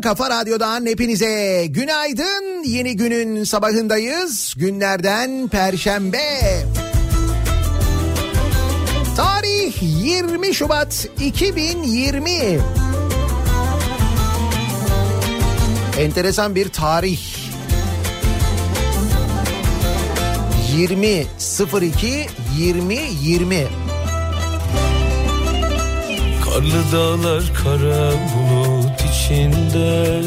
Kafa Radyo'dan hepinize günaydın. Yeni günün sabahındayız. Günlerden Perşembe. Tarih 20 Şubat 2020. Enteresan bir tarih. 20 02 20 20. Karlı dağlar kara bulut içinde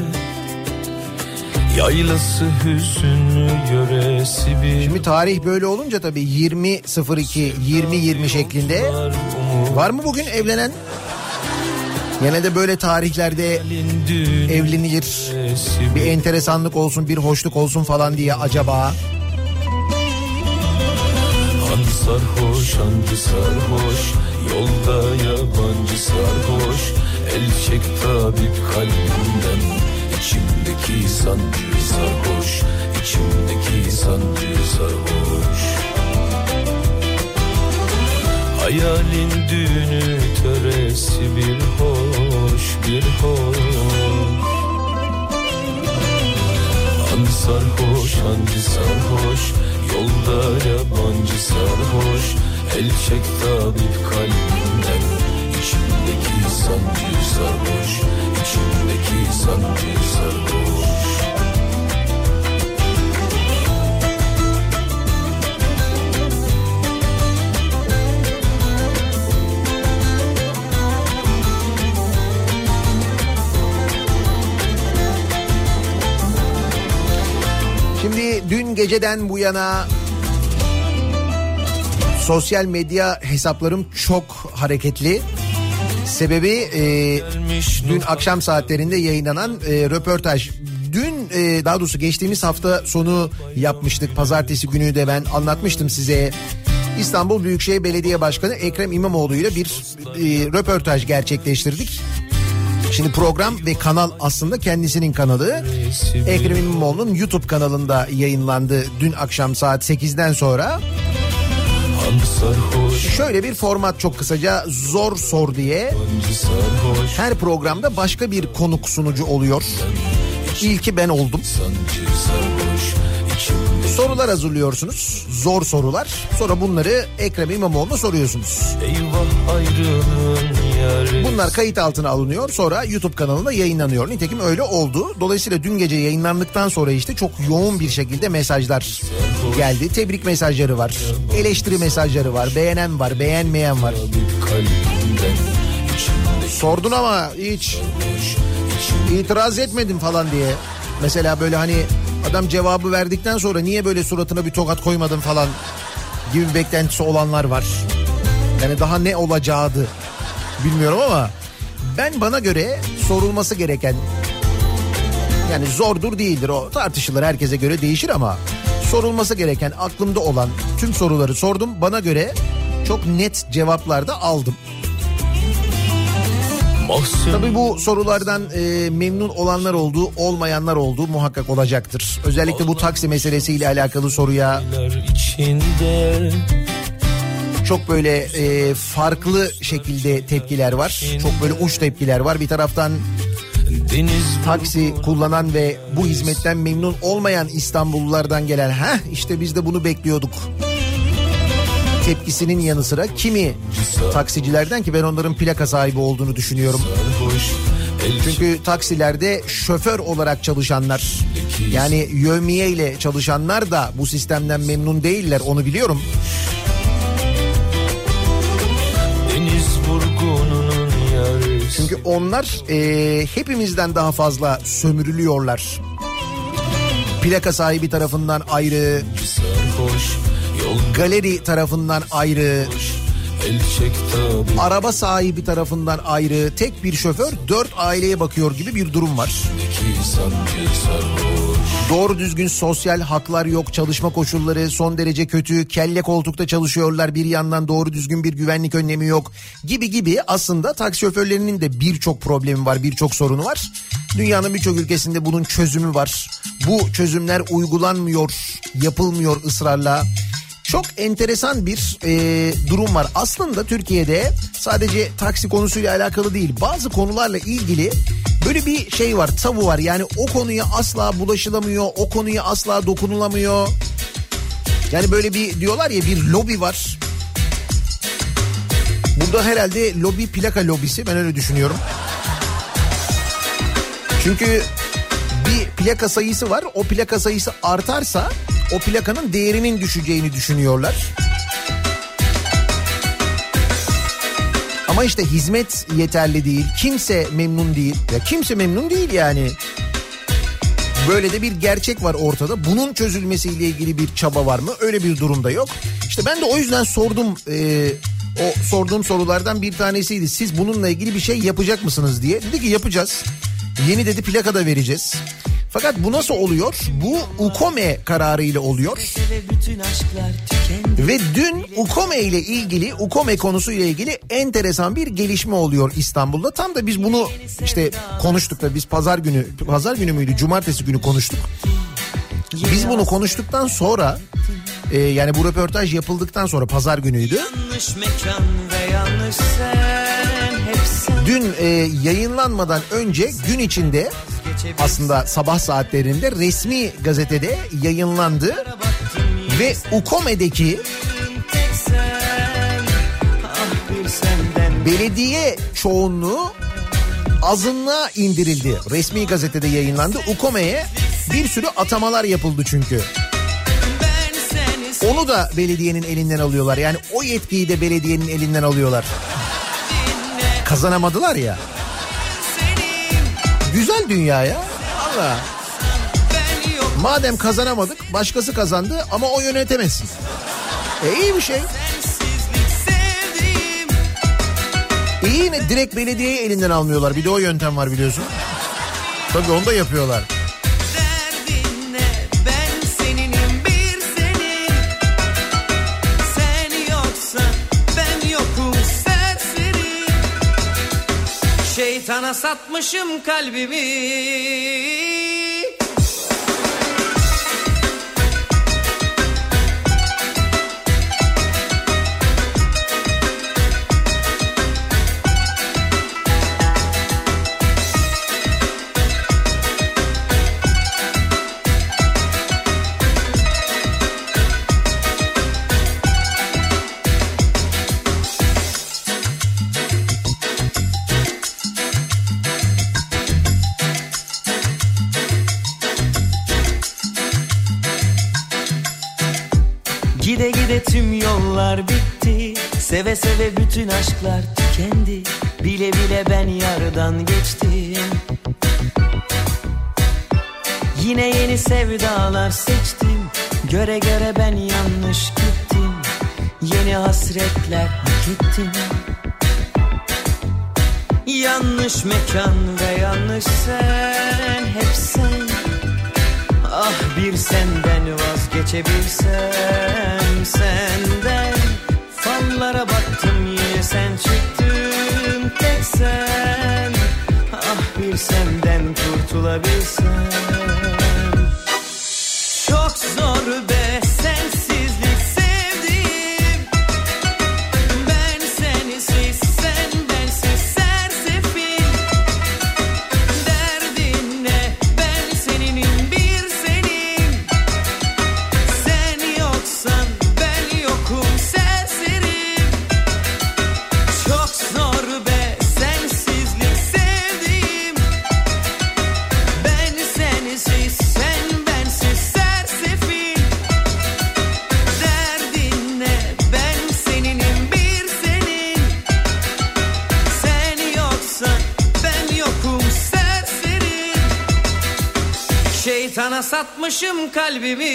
Yaylası hüzünlü yöresi bir Şimdi tarih böyle olunca tabii 20 02 20 20 şeklinde. Var mı bugün evlenen? Genelde böyle tarihlerde evlenilir. Bir enteresanlık olsun, bir hoşluk olsun falan diye acaba. Han sarhoş, hancı sarhoş Yolda yabancı sarhoş El çek tabip kalbimden İçimdeki sancı sarhoş İçimdeki sancı sarhoş Hayalin düğünü töresi bir hoş bir hoş. Han sarhoş hancı sarhoş Yolda yabancı sarhoş. El çek tabip kalbimden İçimdeki sancı sarhoş İçimdeki sancı sarhoş Şimdi dün geceden bu yana sosyal medya hesaplarım çok hareketli. Sebebi e, dün akşam saatlerinde yayınlanan e, röportaj. Dün e, daha doğrusu geçtiğimiz hafta sonu yapmıştık. Pazartesi günü de ben anlatmıştım size. İstanbul Büyükşehir Belediye Başkanı Ekrem İmamoğlu ile bir e, röportaj gerçekleştirdik. Şimdi program ve kanal aslında kendisinin kanalı. Ekrem İmamoğlu'nun YouTube kanalında yayınlandı dün akşam saat 8'den sonra. Şöyle bir format çok kısaca zor sor diye her programda başka bir konuk sunucu oluyor. İlki ben oldum. Sorular hazırlıyorsunuz. Zor sorular. Sonra bunları Ekrem İmamoğlu'na soruyorsunuz. Eyvah ayrılığın Bunlar kayıt altına alınıyor. Sonra YouTube kanalında yayınlanıyor. Nitekim öyle oldu. Dolayısıyla dün gece yayınlandıktan sonra işte çok yoğun bir şekilde mesajlar geldi. Tebrik mesajları var. Eleştiri mesajları var. Beğenen var, beğenmeyen var. Sordun ama hiç itiraz etmedim falan diye. Mesela böyle hani adam cevabı verdikten sonra niye böyle suratına bir tokat koymadın falan gibi beklentisi olanlar var. Yani daha ne olacağıydı bilmiyorum ama ben bana göre sorulması gereken yani zordur değildir o tartışılır herkese göre değişir ama sorulması gereken aklımda olan tüm soruları sordum bana göre çok net cevaplar da aldım. mahzun Tabii bu sorulardan e, memnun olanlar oldu, olmayanlar oldu muhakkak olacaktır. Özellikle bu taksi meselesiyle alakalı soruya içinde çok böyle e, farklı şekilde tepkiler var. Çok böyle uç tepkiler var. Bir taraftan Deniz taksi kullanan ve bu hizmetten memnun olmayan İstanbullulardan gelen ha işte biz de bunu bekliyorduk tepkisinin yanı sıra kimi taksicilerden ki ben onların plaka sahibi olduğunu düşünüyorum. Çünkü taksilerde şoför olarak çalışanlar yani yövmiye ile çalışanlar da bu sistemden memnun değiller onu biliyorum. Onlar e, hepimizden daha fazla sömürülüyorlar. Plaka sahibi tarafından ayrı, galeri tarafından ayrı, araba sahibi tarafından ayrı, tek bir şoför dört aileye bakıyor gibi bir durum var. Ki sancı sarhoş Doğru düzgün sosyal haklar yok, çalışma koşulları son derece kötü, kelle koltukta çalışıyorlar bir yandan doğru düzgün bir güvenlik önlemi yok gibi gibi aslında taksi şoförlerinin de birçok problemi var, birçok sorunu var. Dünyanın birçok ülkesinde bunun çözümü var. Bu çözümler uygulanmıyor, yapılmıyor ısrarla. Çok enteresan bir e, durum var. Aslında Türkiye'de sadece taksi konusuyla alakalı değil bazı konularla ilgili böyle bir şey var tabu var. Yani o konuya asla bulaşılamıyor o konuya asla dokunulamıyor. Yani böyle bir diyorlar ya bir lobi var. Burada herhalde lobi plaka lobisi ben öyle düşünüyorum. Çünkü bir plaka sayısı var. O plaka sayısı artarsa o plakanın değerinin düşeceğini düşünüyorlar. Ama işte hizmet yeterli değil. Kimse memnun değil. Ya kimse memnun değil yani. Böyle de bir gerçek var ortada. Bunun çözülmesiyle ilgili bir çaba var mı? Öyle bir durumda yok. İşte ben de o yüzden sordum. E, o sorduğum sorulardan bir tanesiydi. Siz bununla ilgili bir şey yapacak mısınız diye. Dedi ki yapacağız. Yeni dedi plaka da vereceğiz. Fakat bu nasıl oluyor? Bu UKOME kararıyla oluyor. Ve dün UKOME ile ilgili, UKOME konusu ile ilgili enteresan bir gelişme oluyor İstanbul'da. Tam da biz bunu işte konuştuk da biz pazar günü, pazar günü müydü, cumartesi günü konuştuk. Biz bunu konuştuktan sonra e, yani bu röportaj yapıldıktan sonra pazar günüydü. Dün e, yayınlanmadan önce gün içinde aslında sabah saatlerinde resmi gazetede yayınlandı ve Ukome'deki belediye çoğunluğu azınlığa indirildi. Resmi gazetede yayınlandı. Ukome'ye bir sürü atamalar yapıldı çünkü. Onu da belediyenin elinden alıyorlar. Yani o yetkiyi de belediyenin elinden alıyorlar. Kazanamadılar ya. Güzel dünya ya. Allah. Madem kazanamadık başkası kazandı ama o yönetemezsin. E iyi bir şey. İyi ne direkt belediyeyi elinden almıyorlar. Bir de o yöntem var biliyorsun. Tabii onu da yapıyorlar. Şeytana satmışım kalbimi Seve bütün aşklar tükendi. Bile bile ben yardan geçtim. Yine yeni sevdalar seçtim. Göre göre ben yanlış gittim. Yeni hasretler hak ettim. Yanlış mekan ve yanlış sen Hep sen. Ah bir senden vazgeçebilsem senden Fallara baktım yine sen çıktın. Tek sen Ah bir senden kurtulabilsem. Çok zor be Şeytana satmışım kalbimi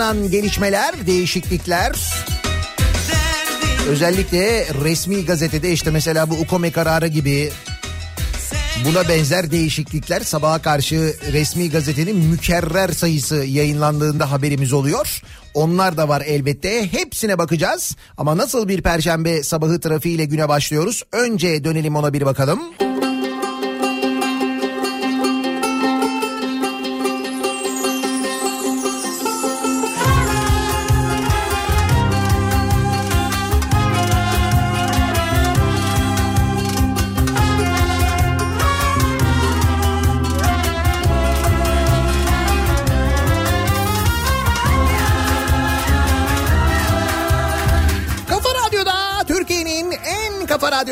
yaşanan gelişmeler, değişiklikler. Özellikle resmi gazetede işte mesela bu UKOME kararı gibi buna benzer değişiklikler sabaha karşı resmi gazetenin mükerrer sayısı yayınlandığında haberimiz oluyor. Onlar da var elbette. Hepsine bakacağız. Ama nasıl bir perşembe sabahı trafiğiyle güne başlıyoruz? Önce dönelim ona bir bakalım. Kafa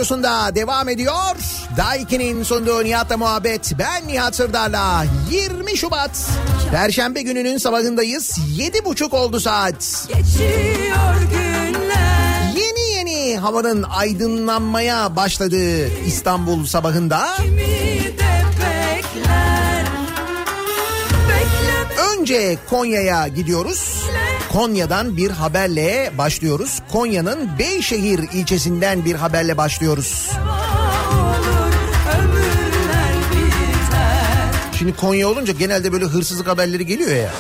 radyosunda devam ediyor. Daiki'nin sunduğu Nihat'la muhabbet. Ben Nihat Sırdar'la 20 Şubat. Perşembe gününün sabahındayız. 7.30 oldu saat. Geçiyor günler Yeni yeni havanın aydınlanmaya başladığı İstanbul sabahında bekler önce Konya'ya gidiyoruz. Konya'dan bir haberle başlıyoruz. Konya'nın Beyşehir ilçesinden bir haberle başlıyoruz. Şimdi Konya olunca genelde böyle hırsızlık haberleri geliyor ya.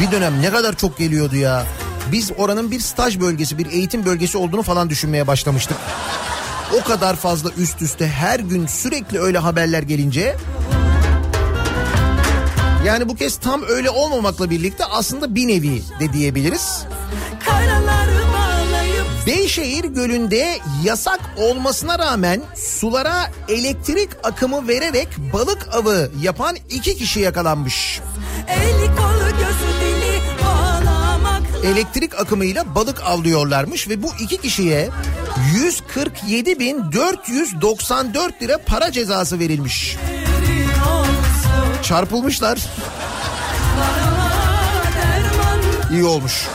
Bir dönem ne kadar çok geliyordu ya. Biz oranın bir staj bölgesi, bir eğitim bölgesi olduğunu falan düşünmeye başlamıştık. O kadar fazla üst üste her gün sürekli öyle haberler gelince yani bu kez tam öyle olmamakla birlikte aslında bir nevi de diyebiliriz. Beyşehir Gölü'nde yasak olmasına rağmen sulara elektrik akımı vererek balık avı yapan iki kişi yakalanmış. Eli kolu gözü dili Elektrik akımıyla balık avlıyorlarmış ve bu iki kişiye 147.494 lira para cezası verilmiş. Çarpılmışlar. İyi olmuş.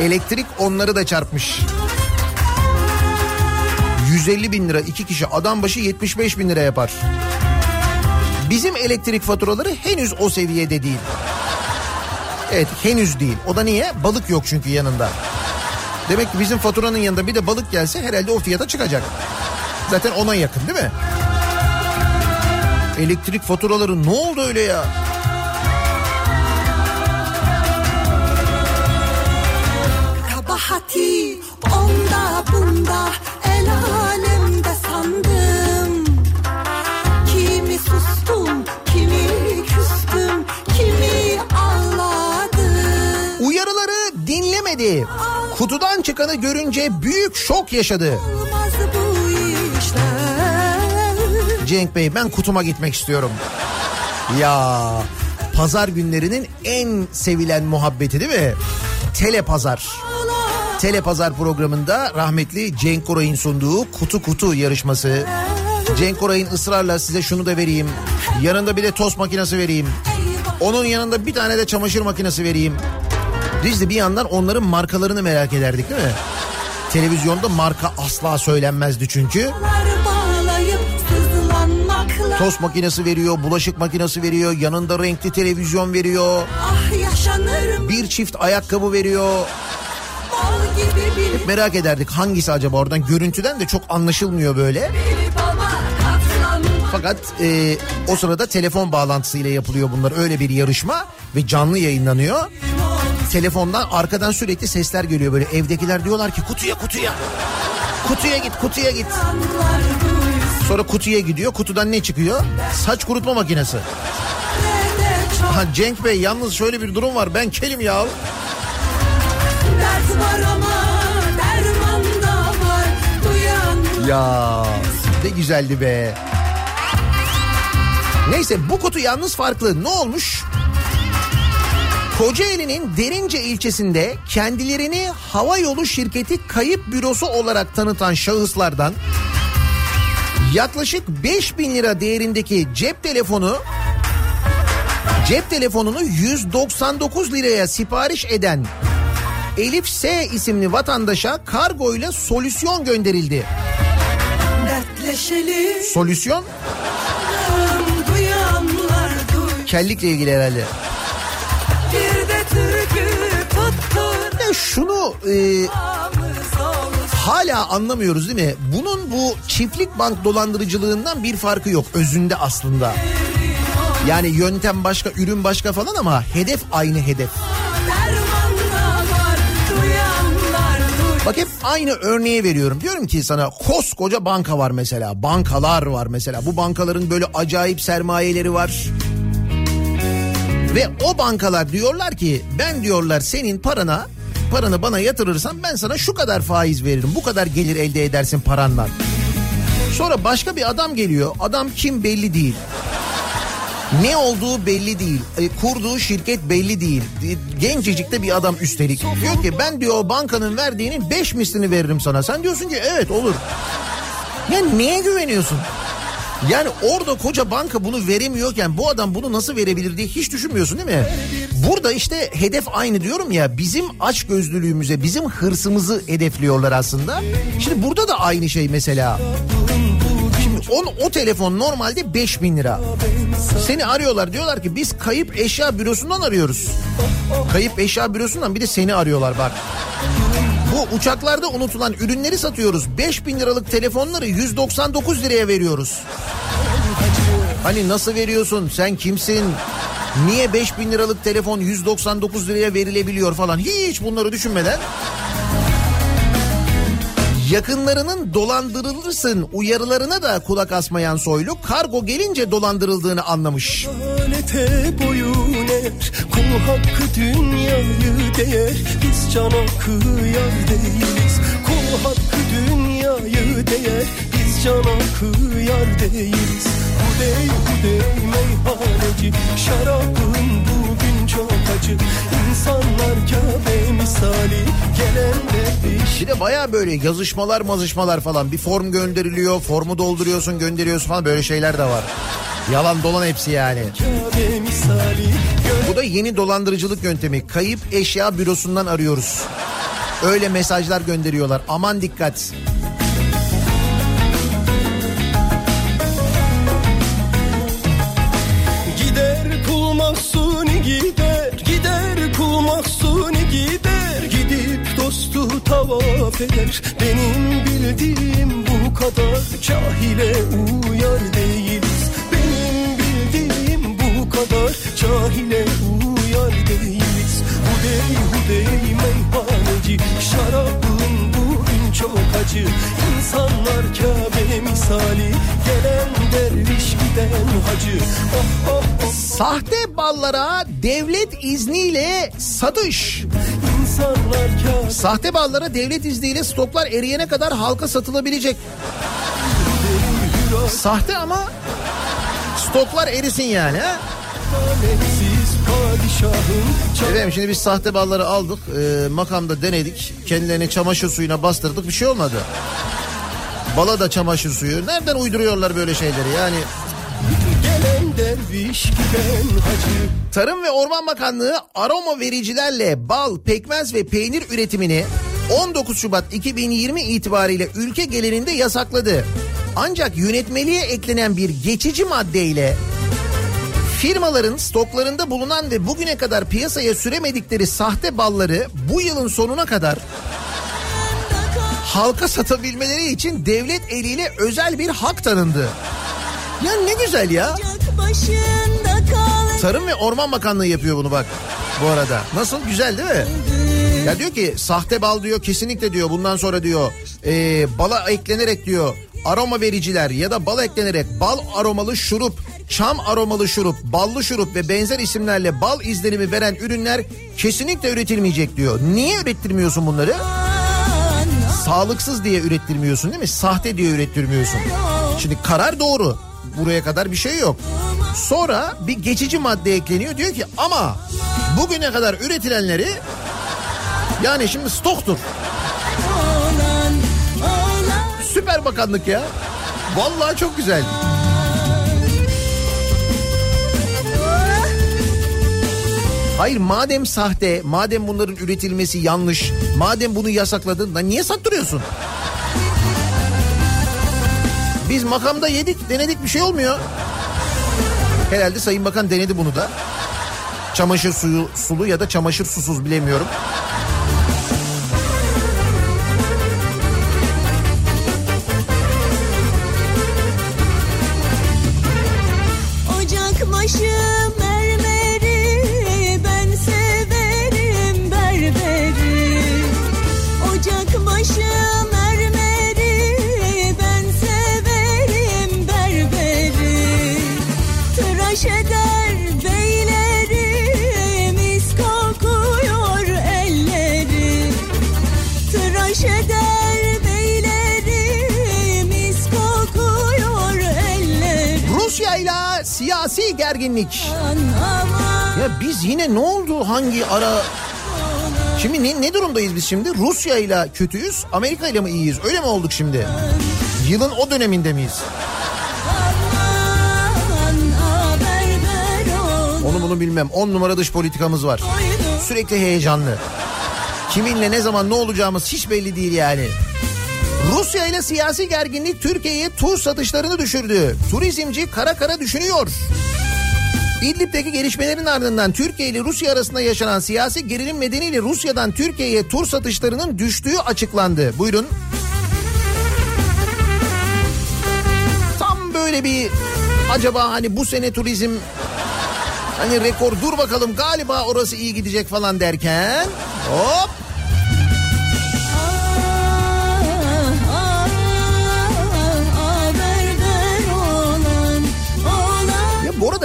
Elektrik onları da çarpmış. 150 bin lira iki kişi adam başı 75 bin lira yapar. Bizim elektrik faturaları henüz o seviyede değil. Evet henüz değil. O da niye? Balık yok çünkü yanında. Demek ki bizim faturanın yanında bir de balık gelse herhalde o fiyata çıkacak. Zaten ona yakın değil mi? Elektrik faturaları ne oldu öyle ya? Kabahati onda bunda el alemde sandım Kimi sustum kimi küstüm kimi ağladım Uyarıları dinlemedi. Kutudan çıkanı görünce büyük şok yaşadı. Olmaz bu Cenk Bey ben kutuma gitmek istiyorum. Ya pazar günlerinin en sevilen muhabbeti değil mi? Tele pazar. Tele pazar programında rahmetli Cenk Koray'ın sunduğu kutu kutu yarışması. Cenk Koray'ın ısrarla size şunu da vereyim. Yanında bir de tost makinesi vereyim. Onun yanında bir tane de çamaşır makinesi vereyim. Biz de bir yandan onların markalarını merak ederdik değil mi? Televizyonda marka asla söylenmezdi çünkü. Tost makinesi veriyor, bulaşık makinesi veriyor, yanında renkli televizyon veriyor, Ah yaşanırım bir çift ayakkabı veriyor. bir Merak ederdik hangisi acaba oradan görüntüden de çok anlaşılmıyor böyle. Fakat e, o sırada telefon bağlantısıyla yapılıyor bunlar öyle bir yarışma ve canlı yayınlanıyor. Telefondan arkadan sürekli sesler geliyor böyle evdekiler diyorlar ki kutuya kutuya. Kutuya git kutuya git. Sonra kutuya gidiyor kutudan ne çıkıyor? Saç kurutma makinesi. Ha Cenk Bey yalnız şöyle bir durum var ben kelim ya. Ya ne güzeldi be. Neyse bu kutu yalnız farklı. Ne olmuş? Kocaeli'nin Derince ilçesinde kendilerini hava yolu şirketi kayıp bürosu olarak tanıtan şahıslardan yaklaşık 5 bin lira değerindeki cep telefonu cep telefonunu 199 liraya sipariş eden Elif S isimli vatandaşa kargoyla solüsyon gönderildi. dertleşelim Solüsyon kellikle ilgili herhalde. bir de şunu e, hala anlamıyoruz değil mi? Bunun bu çiftlik bank dolandırıcılığından bir farkı yok özünde aslında. Yani yöntem başka, ürün başka falan ama hedef aynı hedef. Bak hep aynı örneği veriyorum. Diyorum ki sana koskoca banka var mesela. Bankalar var mesela. Bu bankaların böyle acayip sermayeleri var. Ve o bankalar diyorlar ki ben diyorlar senin parana paranı bana yatırırsan ben sana şu kadar faiz veririm. Bu kadar gelir elde edersin parandan. Sonra başka bir adam geliyor. Adam kim belli değil. Ne olduğu belli değil. E, kurduğu şirket belli değil. E, Gencecik de bir adam üstelik. Diyor ki ben diyor bankanın verdiğinin 5 mislini veririm sana. Sen diyorsun ki evet olur. Ya neye güveniyorsun? Yani orada koca banka bunu veremiyorken bu adam bunu nasıl verebilir diye hiç düşünmüyorsun değil mi? Burada işte hedef aynı diyorum ya bizim aç gözlülüğümüze bizim hırsımızı hedefliyorlar aslında. Şimdi burada da aynı şey mesela. Şimdi on, o telefon normalde 5000 lira. Seni arıyorlar diyorlar ki biz kayıp eşya bürosundan arıyoruz. Kayıp eşya bürosundan bir de seni arıyorlar bak. Bu uçaklarda unutulan ürünleri satıyoruz. 5000 liralık telefonları 199 liraya veriyoruz. Hani nasıl veriyorsun? Sen kimsin? Niye 5000 liralık telefon 199 liraya verilebiliyor falan? Hiç bunları düşünmeden Yakınlarının dolandırılırsın uyarılarına da kulak asmayan Soylu kargo gelince dolandırıldığını anlamış. Alete boyun eğer Kul hakkı dünyayı değer. Biz cana kıyar değiliz. Kul hakkı dünyayı değer. Biz cana kıyar değiliz. Hudey hudey meyhaneci. Şarabın çok acı İnsanlar Kabe misali Gelenler bir Bir de baya böyle yazışmalar mazışmalar falan bir form gönderiliyor formu dolduruyorsun gönderiyorsun falan böyle şeyler de var. Yalan dolan hepsi yani. Bu da yeni dolandırıcılık yöntemi. Kayıp eşya bürosundan arıyoruz. Öyle mesajlar gönderiyorlar. Aman dikkat. Gider Gidip dostu tavaf eder Benim bildiğim bu kadar Cahile uyar değiliz. Benim bildiğim bu kadar Cahile uyar değiliz. Hudey hudey meyhaneci Şarabın bugün çok acı. İnsanlar Kabe misali Gelen derviş giden hacı. Oh oh oh. Sahte ballara devlet izniyle satış. Sahte ballara devlet izniyle stoklar eriyene kadar halka satılabilecek. Sahte ama stoklar erisin yani ha? Efendim şimdi biz sahte balları aldık e, makamda denedik kendilerini çamaşır suyuna bastırdık bir şey olmadı. Bala da çamaşır suyu nereden uyduruyorlar böyle şeyleri yani derviş giden hacı Tarım ve Orman Bakanlığı aroma vericilerle bal, pekmez ve peynir üretimini 19 Şubat 2020 itibariyle ülke genelinde yasakladı. Ancak yönetmeliğe eklenen bir geçici maddeyle firmaların stoklarında bulunan ve bugüne kadar piyasaya süremedikleri sahte balları bu yılın sonuna kadar halka satabilmeleri için devlet eliyle özel bir hak tanındı. Ya ne güzel ya. Tarım ve Orman Bakanlığı yapıyor bunu bak bu arada. Nasıl güzel değil mi? Ya diyor ki sahte bal diyor kesinlikle diyor bundan sonra diyor e, bala eklenerek diyor aroma vericiler ya da bal eklenerek bal aromalı şurup, çam aromalı şurup, ballı şurup ve benzer isimlerle bal izlenimi veren ürünler kesinlikle üretilmeyecek diyor. Niye ürettirmiyorsun bunları? Sağlıksız diye ürettirmiyorsun değil mi? Sahte diye ürettirmiyorsun. Şimdi karar doğru. Buraya kadar bir şey yok. Sonra bir geçici madde ekleniyor. Diyor ki ama bugüne kadar üretilenleri yani şimdi stoktur. Süper bakanlık ya. Vallahi çok güzel. Hayır madem sahte, madem bunların üretilmesi yanlış, madem bunu yasakladın, lan niye sattırıyorsun? Biz makamda yedik, denedik bir şey olmuyor. Herhalde Sayın Bakan denedi bunu da. Çamaşır suyu sulu ya da çamaşır susuz bilemiyorum. Aman Ya biz yine ne oldu hangi ara... Şimdi ne, ne durumdayız biz şimdi? Rusya ile kötüyüz, Amerika ile mi iyiyiz? Öyle mi olduk şimdi? Yılın o döneminde miyiz? Onu bunu bilmem. 10 numara dış politikamız var. Sürekli heyecanlı. Kiminle ne zaman ne olacağımız hiç belli değil yani. Rusya ile siyasi gerginlik Türkiye'ye tur satışlarını düşürdü. Turizmci kara kara düşünüyor. İdlib'deki gelişmelerin ardından Türkiye ile Rusya arasında yaşanan siyasi gerilim nedeniyle Rusya'dan Türkiye'ye tur satışlarının düştüğü açıklandı. Buyurun. Tam böyle bir acaba hani bu sene turizm hani rekor dur bakalım galiba orası iyi gidecek falan derken hop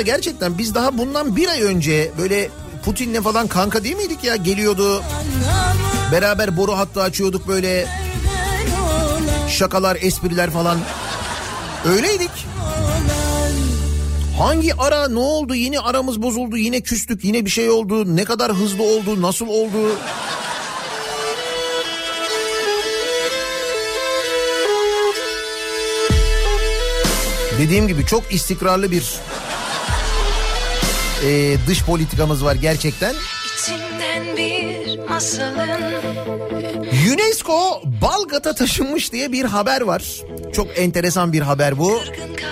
gerçekten biz daha bundan bir ay önce böyle Putin'le falan kanka değil miydik ya? Geliyordu. Beraber boru hattı açıyorduk böyle. Şakalar espriler falan. Öyleydik. Hangi ara ne oldu? Yine aramız bozuldu yine küstük yine bir şey oldu. Ne kadar hızlı oldu nasıl oldu? Dediğim gibi çok istikrarlı bir e, dış politikamız var gerçekten. UNESCO Balgat'a taşınmış diye bir haber var. Çok enteresan bir haber bu.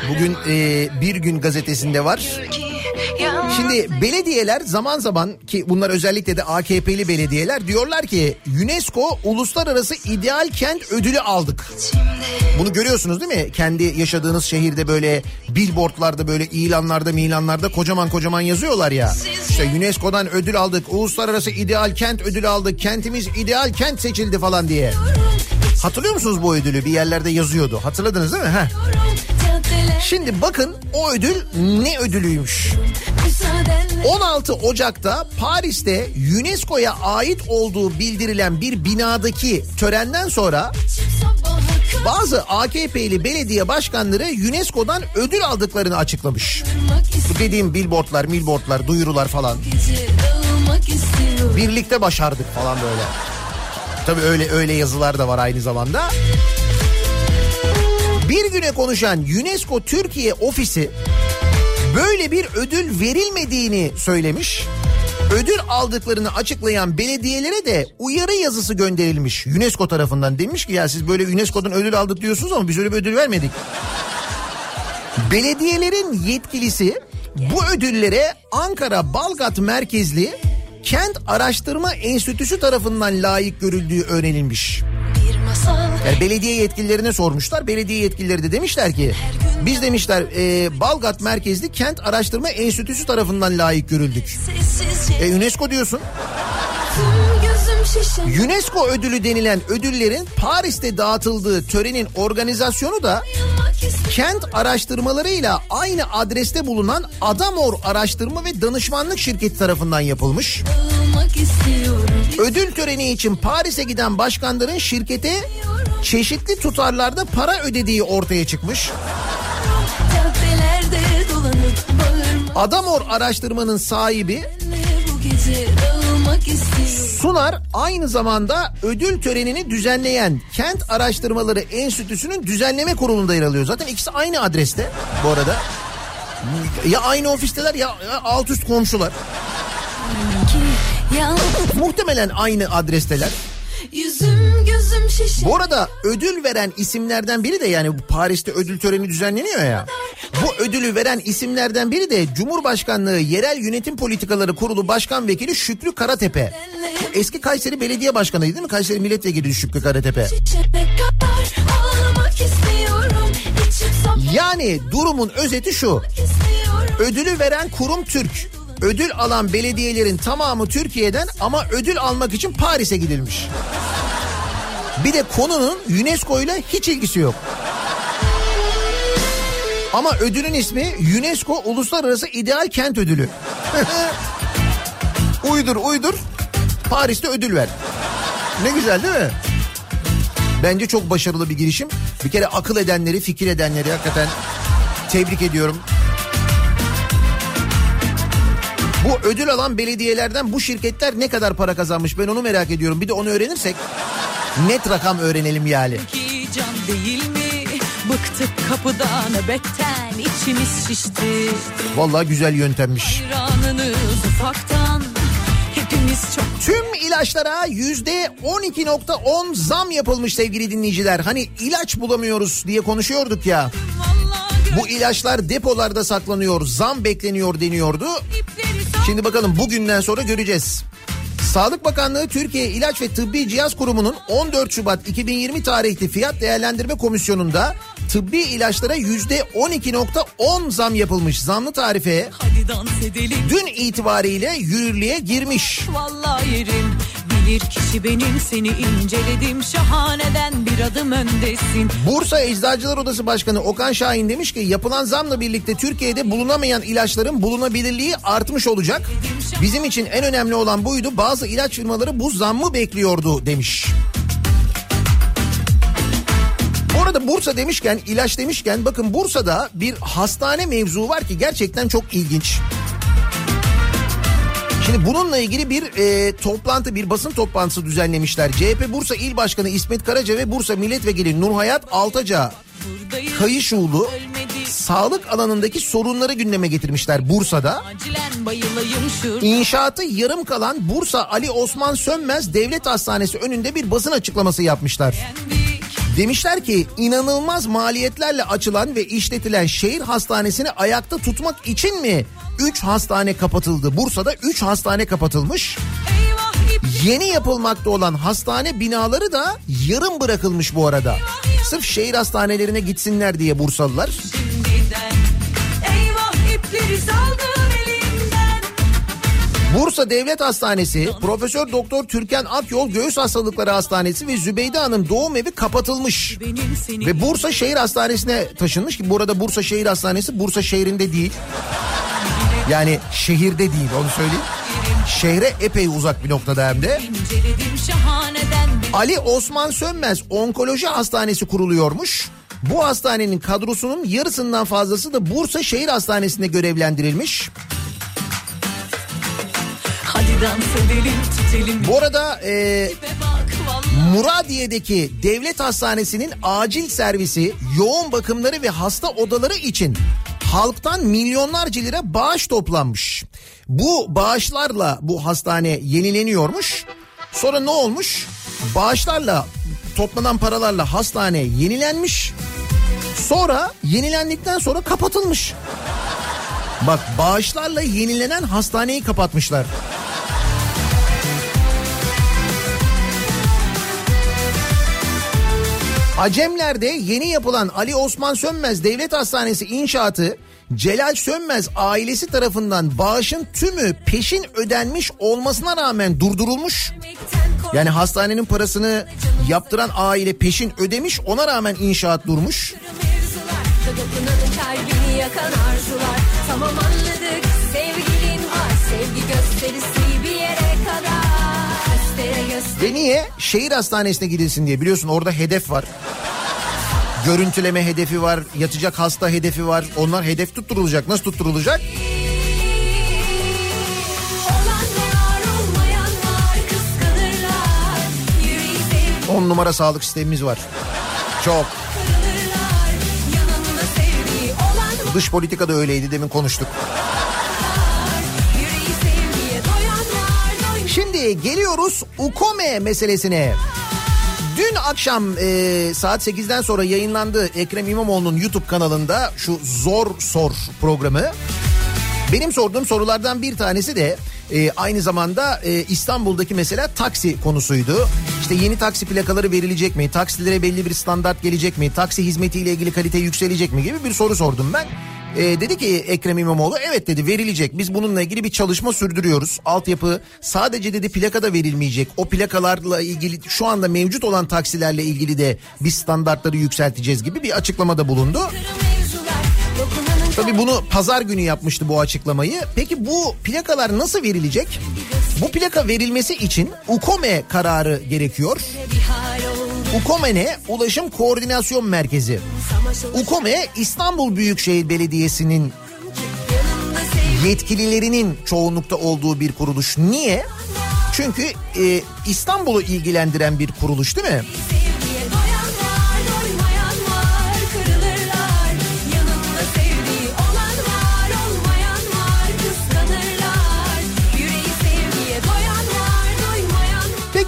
Bugün e, Bir Gün gazetesinde var. Şimdi belediyeler zaman zaman ki bunlar özellikle de AKP'li belediyeler diyorlar ki UNESCO Uluslararası İdeal Kent Ödülü aldık. Bunu görüyorsunuz değil mi? Kendi yaşadığınız şehirde böyle billboardlarda böyle ilanlarda milanlarda kocaman kocaman yazıyorlar ya. İşte UNESCO'dan ödül aldık. Uluslararası İdeal Kent ödülü aldık. Kentimiz ideal kent seçildi falan diye. Hatırlıyor musunuz bu ödülü? Bir yerlerde yazıyordu. Hatırladınız değil mi? Heh. Şimdi bakın o ödül ne ödülüymüş? müsaadenle 16 Ocak'ta Paris'te UNESCO'ya ait olduğu bildirilen bir binadaki törenden sonra bazı AKP'li belediye başkanları UNESCO'dan ödül aldıklarını açıklamış. Bu dediğim billboardlar, milboardlar, duyurular falan. Birlikte başardık falan böyle. Tabii öyle öyle yazılar da var aynı zamanda. Bir güne konuşan UNESCO Türkiye ofisi böyle bir ödül verilmediğini söylemiş. Ödül aldıklarını açıklayan belediyelere de uyarı yazısı gönderilmiş UNESCO tarafından. Demiş ki ya siz böyle UNESCO'dan ödül aldık diyorsunuz ama biz öyle bir ödül vermedik. Belediyelerin yetkilisi bu ödüllere Ankara Balgat merkezli Kent Araştırma Enstitüsü tarafından layık görüldüğü öğrenilmiş. Yani belediye yetkililerine sormuşlar. Belediye yetkilileri de demişler ki biz demişler e, Balgat merkezli Kent Araştırma Enstitüsü tarafından layık görüldük. E UNESCO diyorsun. UNESCO ödülü denilen ödüllerin Paris'te dağıtıldığı törenin organizasyonu da kent araştırmalarıyla aynı adreste bulunan Adamor Araştırma ve Danışmanlık Şirketi tarafından yapılmış. istiyorum Ödül töreni için Paris'e giden başkanların şirkete çeşitli tutarlarda para ödediği ortaya çıkmış. Adamor araştırmanın sahibi Sunar aynı zamanda ödül törenini düzenleyen Kent Araştırmaları Enstitüsü'nün düzenleme kurulunda yer alıyor. Zaten ikisi aynı adreste bu arada. Ya aynı ofisteler ya alt üst komşular. Ya Muhtemelen aynı adresteler. yüzüm gözüm şişe Bu arada ödül veren isimlerden biri de yani Paris'te ödül töreni düzenleniyor ya. Bu ödülü veren isimlerden biri de Cumhurbaşkanlığı Yerel Yönetim Politikaları Kurulu Başkan Vekili Şükrü Karatepe. Bu eski Kayseri Belediye Başkanıydı değil mi? Kayseri Milletvekili Şükrü Karatepe. Yani durumun özeti şu. Ödülü veren kurum Türk. Ödül alan belediyelerin tamamı Türkiye'den ama ödül almak için Paris'e gidilmiş. Bir de konunun UNESCO ile hiç ilgisi yok. Ama ödülün ismi UNESCO Uluslararası İdeal Kent Ödülü. uydur uydur Paris'te ödül ver. Ne güzel değil mi? Bence çok başarılı bir girişim. Bir kere akıl edenleri, fikir edenleri hakikaten tebrik ediyorum. Bu ödül alan belediyelerden bu şirketler ne kadar para kazanmış ben onu merak ediyorum. Bir de onu öğrenirsek net rakam öğrenelim yani. Can değil mi? Bıktık kapıdan nöbetten içimiz şişti. Vallahi güzel yöntemmiş. Hayranınız ufaktan hepimiz çok Tüm ilaçlara yüzde 12.10 zam yapılmış sevgili dinleyiciler. Hani ilaç bulamıyoruz diye konuşuyorduk ya. vallahi Bu ilaçlar depolarda saklanıyor, zam bekleniyor deniyordu. Şimdi bakalım bugünden sonra göreceğiz. Sağlık Bakanlığı Türkiye İlaç ve Tıbbi Cihaz Kurumu'nun 14 Şubat 2020 tarihli fiyat değerlendirme komisyonunda tıbbi ilaçlara yüzde 12.10 zam yapılmış. Zamlı tarife hadi dans edelim. dün itibariyle yürürlüğe girmiş. Vallahi yerim bilir kişi benim seni inceledim şahaneden adım öndesin. Bursa Eczacılar Odası Başkanı Okan Şahin demiş ki yapılan zamla birlikte Türkiye'de bulunamayan ilaçların bulunabilirliği artmış olacak. Bizim için en önemli olan buydu. Bazı ilaç firmaları bu zammı bekliyordu demiş. Bu arada Bursa demişken, ilaç demişken bakın Bursa'da bir hastane mevzu var ki gerçekten çok ilginç. Şimdi bununla ilgili bir e, toplantı, bir basın toplantısı düzenlemişler. CHP Bursa İl Başkanı İsmet Karaca ve Bursa Milletvekili Nurhayat Altaca ölmedik sağlık alanındaki sorunları gündeme getirmişler Bursa'da. İnşaatı yarım kalan Bursa Ali Osman Sönmez Devlet Hastanesi önünde bir basın açıklaması yapmışlar. Demişler ki inanılmaz maliyetlerle açılan ve işletilen şehir hastanesini ayakta tutmak için mi 3 hastane kapatıldı? Bursa'da 3 hastane kapatılmış. Yeni yapılmakta olan hastane binaları da yarım bırakılmış bu arada. Sırf şehir hastanelerine gitsinler diye Bursalılar. Bursa Devlet Hastanesi, Profesör Doktor Türkan Akyol Göğüs Hastalıkları Hastanesi ve Zübeyde Hanım doğum evi kapatılmış. Ve Bursa Şehir Hastanesi'ne taşınmış ki burada Bursa Şehir Hastanesi Bursa şehrinde değil. Yani şehirde değil onu söyleyeyim. Şehre epey uzak bir noktada hem de. Ali Osman Sönmez Onkoloji Hastanesi kuruluyormuş. Bu hastanenin kadrosunun yarısından fazlası da Bursa Şehir Hastanesi'nde görevlendirilmiş. Edelim Bu arada e, Muradiye'deki devlet hastanesinin acil servisi yoğun bakımları ve hasta odaları için halktan milyonlarca lira bağış toplanmış. Bu bağışlarla bu hastane yenileniyormuş. Sonra ne olmuş? Bağışlarla toplanan paralarla hastane yenilenmiş. Sonra yenilendikten sonra kapatılmış. Bak bağışlarla yenilenen hastaneyi kapatmışlar. Acemler'de yeni yapılan Ali Osman Sönmez Devlet Hastanesi inşaatı Celal Sönmez ailesi tarafından bağışın tümü peşin ödenmiş olmasına rağmen durdurulmuş. Yani hastanenin parasını yaptıran aile peşin ödemiş ona rağmen inşaat durmuş. Tamam anladık sevgilin var Sevgi gösterisi Ve niye? Şehir hastanesine gidilsin diye biliyorsun orada hedef var. Görüntüleme hedefi var, yatacak hasta hedefi var. Onlar hedef tutturulacak. Nasıl tutturulacak? 10 numara sağlık sistemimiz var. Çok. Dış politika da öyleydi demin konuştuk. Şimdi geliyoruz Ukome meselesine. Dün akşam e, saat 8'den sonra yayınlandı Ekrem İmamoğlu'nun YouTube kanalında şu Zor Sor programı. Benim sorduğum sorulardan bir tanesi de e, aynı zamanda e, İstanbul'daki mesela taksi konusuydu. İşte yeni taksi plakaları verilecek mi? Taksilere belli bir standart gelecek mi? Taksi hizmetiyle ilgili kalite yükselecek mi gibi bir soru sordum ben. E, dedi ki Ekrem İmamoğlu evet dedi verilecek. Biz bununla ilgili bir çalışma sürdürüyoruz. Altyapı sadece dedi plakada verilmeyecek. O plakalarla ilgili şu anda mevcut olan taksilerle ilgili de biz standartları yükselteceğiz gibi bir açıklamada bulundu. Tabii bunu pazar günü yapmıştı bu açıklamayı. Peki bu plakalar nasıl verilecek? Bu plaka verilmesi için UKOME kararı gerekiyor. Bir hal oldu UKOME ne? Ulaşım Koordinasyon Merkezi. UKOME İstanbul Büyükşehir Belediyesi'nin yetkililerinin çoğunlukta olduğu bir kuruluş. Niye? Çünkü e, İstanbul'u ilgilendiren bir kuruluş değil mi?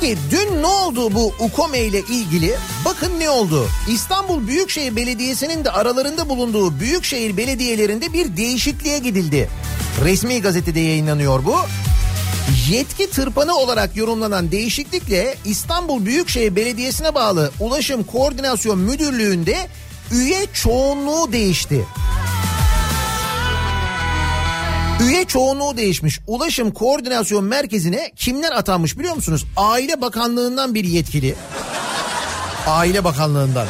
Peki dün ne oldu bu UKOME ile ilgili? Bakın ne oldu? İstanbul Büyükşehir Belediyesi'nin de aralarında bulunduğu büyükşehir belediyelerinde bir değişikliğe gidildi. Resmi gazetede yayınlanıyor bu. Yetki tırpanı olarak yorumlanan değişiklikle İstanbul Büyükşehir Belediyesi'ne bağlı Ulaşım Koordinasyon Müdürlüğü'nde üye çoğunluğu değişti. Üye çoğunluğu değişmiş. Ulaşım Koordinasyon Merkezi'ne kimler atanmış biliyor musunuz? Aile Bakanlığı'ndan bir yetkili. Aile Bakanlığı'ndan.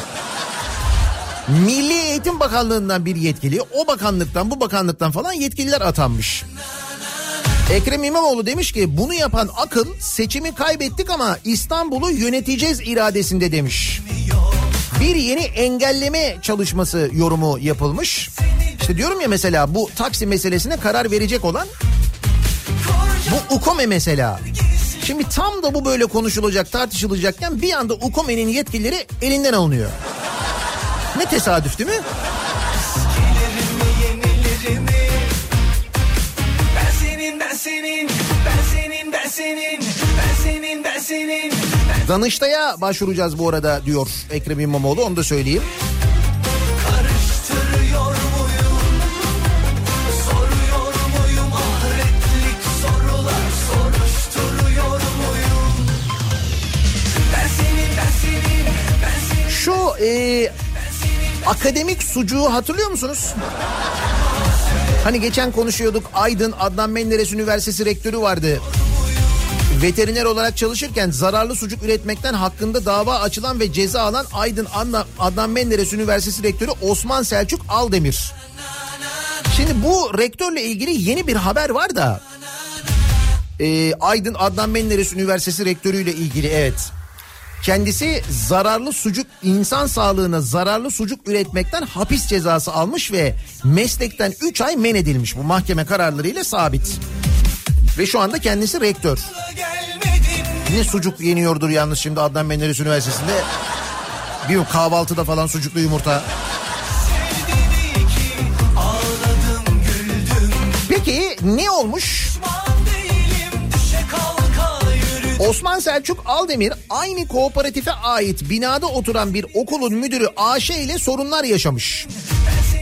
Milli Eğitim Bakanlığı'ndan bir yetkili. O bakanlıktan bu bakanlıktan falan yetkililer atanmış. Ekrem İmamoğlu demiş ki bunu yapan akıl seçimi kaybettik ama İstanbul'u yöneteceğiz iradesinde demiş. Bir yeni engelleme çalışması yorumu yapılmış. İşte diyorum ya mesela bu taksi meselesine karar verecek olan bu UKOME mesela. Şimdi tam da bu böyle konuşulacak tartışılacakken bir anda UKOME'nin yetkileri elinden alınıyor. Ne tesadüf değil mi? Senin, ben senin, ben senin, ben senin, ben senin, ben senin. Danıştay'a başvuracağız bu arada diyor Ekrem İmamoğlu onu da söyleyeyim. Şu e, akademik sucuğu hatırlıyor musunuz? Hani geçen konuşuyorduk Aydın Adnan Menderes Üniversitesi rektörü vardı. Veteriner olarak çalışırken zararlı sucuk üretmekten hakkında dava açılan ve ceza alan Aydın Adnan, Adnan Menderes Üniversitesi rektörü Osman Selçuk Aldemir. Şimdi bu rektörle ilgili yeni bir haber var da e, Aydın Adnan Menderes Üniversitesi rektörüyle ilgili evet. Kendisi zararlı sucuk insan sağlığına zararlı sucuk üretmekten hapis cezası almış ve meslekten 3 ay men edilmiş bu mahkeme kararlarıyla sabit. Ve şu anda kendisi rektör. Ne sucuk yeniyordur yalnız şimdi Adnan Menderes Üniversitesi'nde. Bir kahvaltıda falan sucuklu yumurta. Peki ne olmuş? Osman Selçuk Aldemir aynı kooperatife ait binada oturan bir okulun müdürü AŞ ile sorunlar yaşamış.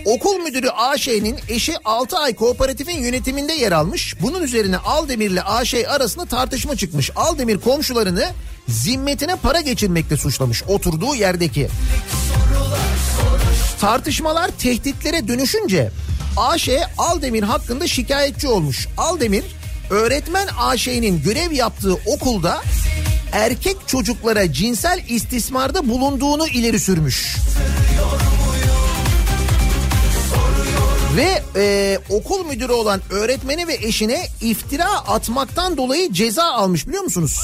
Okul müdürü AŞ'nin eşi 6 ay kooperatifin yönetiminde yer almış. Bunun üzerine Aldemir ile AŞ arasında tartışma çıkmış. Aldemir komşularını zimmetine para geçirmekle suçlamış oturduğu yerdeki. Tartışmalar tehditlere dönüşünce AŞ Aldemir hakkında şikayetçi olmuş. Aldemir öğretmen AŞ'nin görev yaptığı okulda erkek çocuklara cinsel istismarda bulunduğunu ileri sürmüş. Ve e, okul müdürü olan öğretmeni ve eşine iftira atmaktan dolayı ceza almış biliyor musunuz?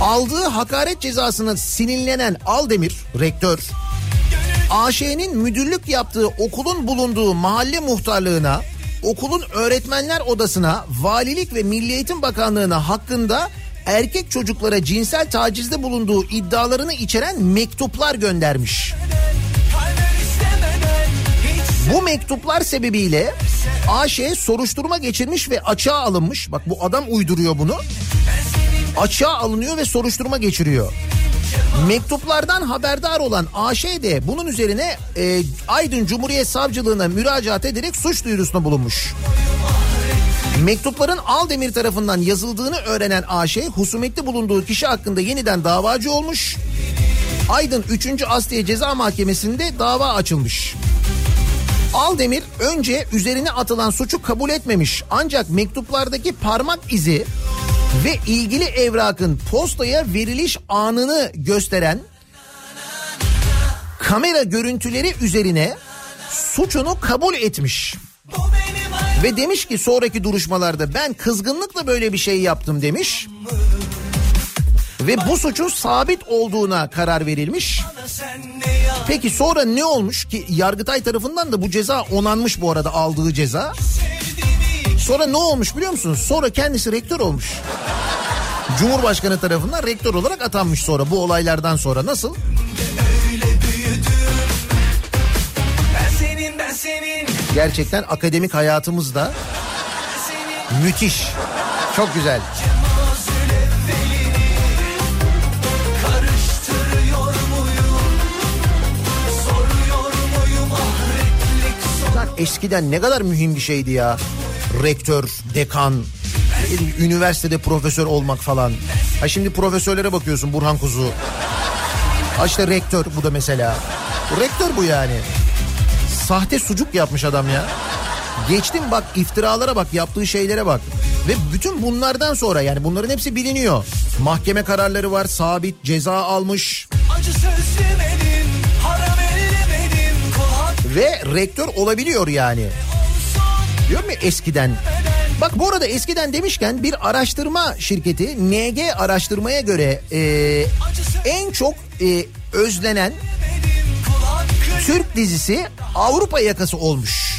Aldığı hakaret cezasına sinirlenen Aldemir, rektör, AŞ'nin müdürlük yaptığı okulun bulunduğu mahalle muhtarlığına, okulun öğretmenler odasına, valilik ve Milli Eğitim Bakanlığı'na hakkında erkek çocuklara cinsel tacizde bulunduğu iddialarını içeren mektuplar göndermiş. Bu mektuplar sebebiyle AŞ soruşturma geçirmiş ve açığa alınmış. Bak bu adam uyduruyor bunu. Açığa alınıyor ve soruşturma geçiriyor. Mektuplardan haberdar olan AŞ de bunun üzerine e, Aydın Cumhuriyet Savcılığına müracaat ederek suç duyurusunda bulunmuş. Mektupların Aldemir tarafından yazıldığını öğrenen AŞ husumetli bulunduğu kişi hakkında yeniden davacı olmuş. Aydın 3. Asliye Ceza Mahkemesi'nde dava açılmış. Aldemir önce üzerine atılan suçu kabul etmemiş ancak mektuplardaki parmak izi ve ilgili evrakın postaya veriliş anını gösteren kamera görüntüleri üzerine suçunu kabul etmiş. Ve demiş ki sonraki duruşmalarda ben kızgınlıkla böyle bir şey yaptım demiş. Ve bu suçun sabit olduğuna karar verilmiş. Peki sonra ne olmuş ki Yargıtay tarafından da bu ceza onanmış bu arada aldığı ceza. Sonra ne olmuş biliyor musunuz? Sonra kendisi rektör olmuş. Cumhurbaşkanı tarafından rektör olarak atanmış sonra bu olaylardan sonra nasıl? Gerçekten akademik hayatımızda müthiş. Çok güzel. Eskiden ne kadar mühim bir şeydi ya. Rektör, dekan, üniversitede profesör olmak falan. Ha şimdi profesörlere bakıyorsun Burhan Kuzu. Ha işte rektör bu da mesela. Rektör bu yani. Sahte sucuk yapmış adam ya. Geçtim bak iftiralara bak yaptığı şeylere bak. Ve bütün bunlardan sonra yani bunların hepsi biliniyor. Mahkeme kararları var sabit ceza almış. Acı söz Ve rektör olabiliyor yani. Diyorum ya eskiden. Bak bu arada eskiden demişken bir araştırma şirketi NG araştırmaya göre e, en çok e, özlenen Türk dizisi Avrupa yakası olmuş.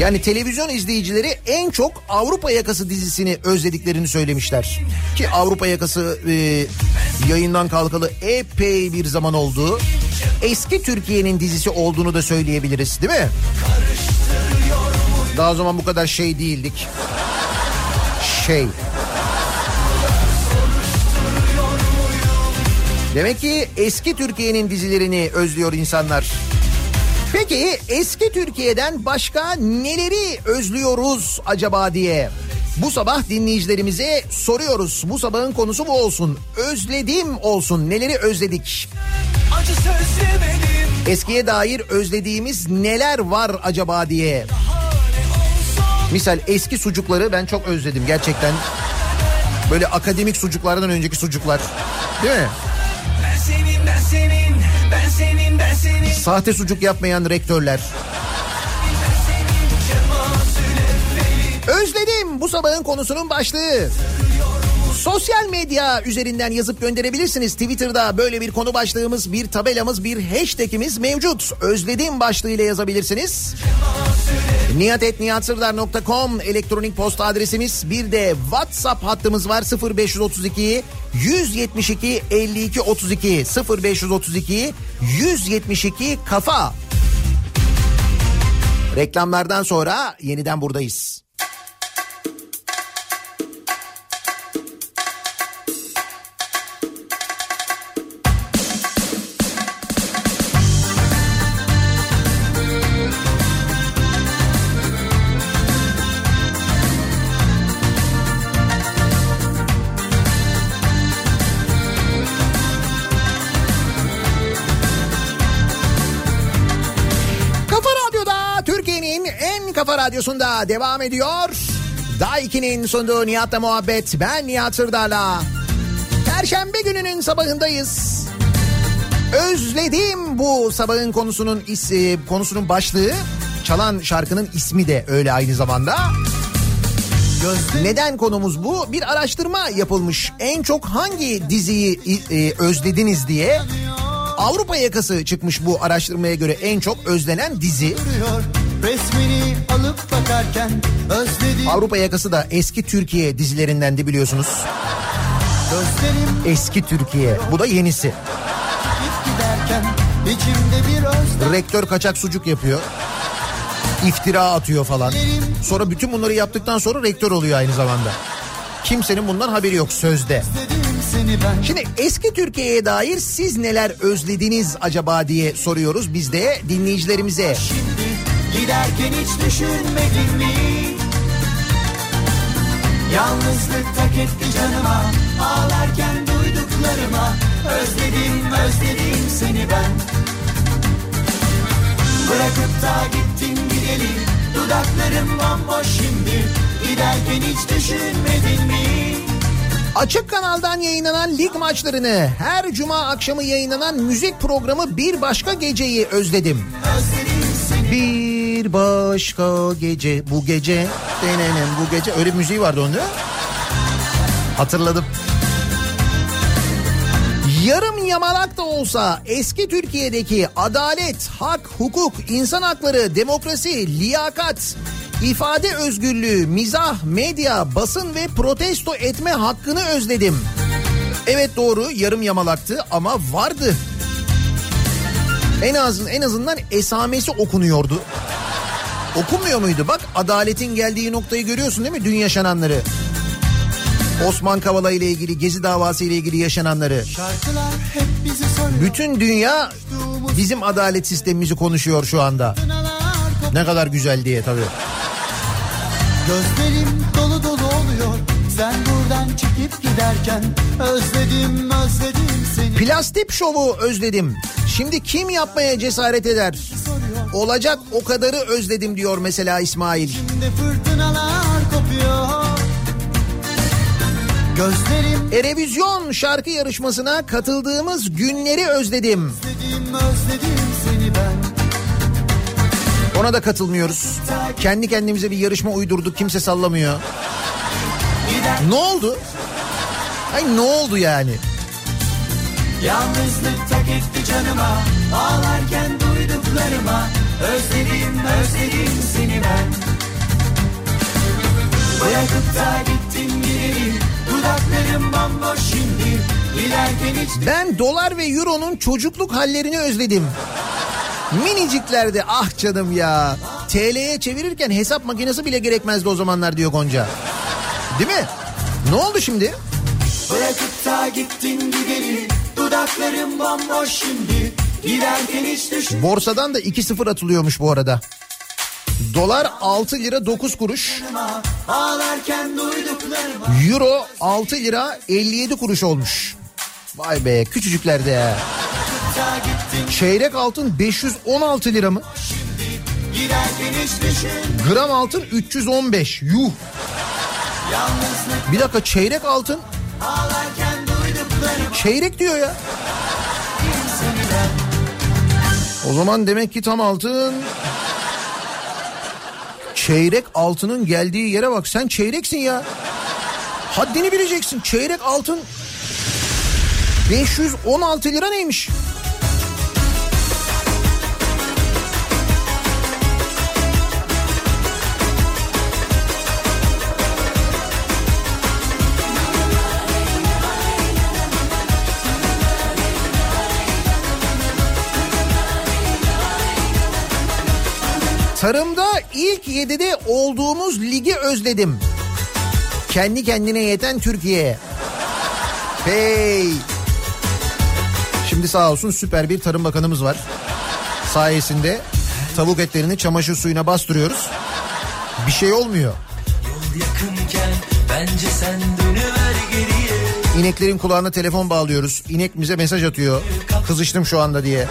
Yani televizyon izleyicileri en çok Avrupa Yakası dizisini özlediklerini söylemişler. Ki Avrupa Yakası e, yayından kalkalı epey bir zaman oldu. Eski Türkiye'nin dizisi olduğunu da söyleyebiliriz değil mi? Daha o zaman bu kadar şey değildik. Şey. Demek ki eski Türkiye'nin dizilerini özlüyor insanlar. Peki eski Türkiye'den başka neleri özlüyoruz acaba diye bu sabah dinleyicilerimize soruyoruz. Bu sabahın konusu bu olsun. Özledim olsun. Neleri özledik? Eskiye dair özlediğimiz neler var acaba diye. Misal eski sucukları ben çok özledim gerçekten. Böyle akademik sucuklardan önceki sucuklar. Değil mi? Ben senin ben senin Ben senin ben senin Sahte sucuk yapmayan rektörler. Özledim bu sabahın konusunun başlığı. Sosyal medya üzerinden yazıp gönderebilirsiniz. Twitter'da böyle bir konu başlığımız, bir tabelamız, bir hashtagimiz mevcut. Özledim başlığıyla yazabilirsiniz. niyatetniyatsırdar.com elektronik posta adresimiz. Bir de WhatsApp hattımız var 0532 172 52 32 0532 172 kafa. Reklamlardan sonra yeniden buradayız. Radyosunda devam ediyor. Daiki'nin sunduğu Nihat'la muhabbet. Ben Nihat Sırdar'la. Perşembe gününün sabahındayız. Özledim bu sabahın konusunun is, e, konusunun başlığı. Çalan şarkının ismi de öyle aynı zamanda. Neden konumuz bu? Bir araştırma yapılmış. En çok hangi diziyi e, özlediniz diye. Avrupa yakası çıkmış bu araştırmaya göre en çok özlenen dizi. Duruyor resmini alıp bakarken özledim Avrupa yakası da eski Türkiye dizilerinden de biliyorsunuz. gözlerim Eski Türkiye. Bu da yenisi. git giderken içimde bir özlem Rektör kaçak sucuk yapıyor. İftira atıyor falan. Sonra bütün bunları yaptıktan sonra rektör oluyor aynı zamanda. Kimsenin bundan haberi yok sözde. Şimdi eski Türkiye'ye dair siz neler özlediniz acaba diye soruyoruz biz de dinleyicilerimize. Giderken hiç düşünmedin mi? Yalnızlık tak etti canıma Ağlarken duyduklarıma Özledim özledim seni ben Bırakıp da gittin gideli Dudaklarım bomboş şimdi Giderken hiç düşünmedin mi? Açık kanaldan yayınlanan lig maçlarını, her cuma akşamı yayınlanan müzik programı Bir Başka Gece'yi özledim. Bir başka gece bu gece denenen bu gece öyle bir müziği vardı mi? Hatırladım. Yarım yamalak da olsa eski Türkiye'deki adalet, hak, hukuk, insan hakları, demokrasi, liyakat, ifade özgürlüğü, mizah, medya, basın ve protesto etme hakkını özledim. Evet doğru yarım yamalaktı ama vardı. En azın en azından esamesi okunuyordu. Okunmuyor muydu? Bak adaletin geldiği noktayı görüyorsun değil mi? Dün yaşananları. Osman Kavala ile ilgili Gezi davası ile ilgili yaşananları. Bütün dünya bizim adalet sistemimizi konuşuyor şu anda. Ne kadar güzel diye tabii. Gözlerim dolu dolu oluyor. Sen buradan çekip giderken özledim özledim seni. Plastik şovu özledim. Şimdi kim yapmaya cesaret eder? Olacak o kadarı özledim diyor mesela İsmail. Şimdi fırtınalar kopuyor. Gözlerim Erevizyon şarkı yarışmasına katıldığımız günleri özledim. özledim özledim seni ben. Ona da katılmıyoruz. Kendi kendimize bir yarışma uydurduk kimse sallamıyor. Ne oldu? Ay ne oldu yani? Yalnızlık tak etti canıma Ağlarken duyduklarıma Özledim özledim seni ben Bırakıp da gittin geri Dudaklarım bomboş şimdi Giderken hiç Ben dolar ve euronun çocukluk hallerini özledim. Miniciklerde ah canım ya. TL'ye çevirirken hesap makinesi bile gerekmezdi o zamanlar diyor Gonca. Değil mi? Ne oldu şimdi? Bırakıp da gittin gideri Dudaklarım bomboş şimdi Giderken hiç düşün Borsadan da 2-0 atılıyormuş bu arada. Dolar 6 lira 9 kuruş. Euro 6 lira 57 kuruş olmuş. Vay be küçücüklerde ya. Çeyrek altın 516 lira mı? Gram altın 315. Yuh. Bir dakika çeyrek altın çeyrek diyor ya. O zaman demek ki tam altın çeyrek altının geldiği yere bak sen çeyreksin ya. Haddini bileceksin. Çeyrek altın 516 lira neymiş? Tarımda ilk yedide olduğumuz ligi özledim. Kendi kendine yeten Türkiye. Hey. Şimdi sağ olsun süper bir tarım bakanımız var. Sayesinde tavuk etlerini çamaşır suyuna bastırıyoruz. Bir şey olmuyor. Yakınken bence sen dönüver geriye İneklerin kulağına telefon bağlıyoruz. İnek bize mesaj atıyor. Kızıştım şu anda diye.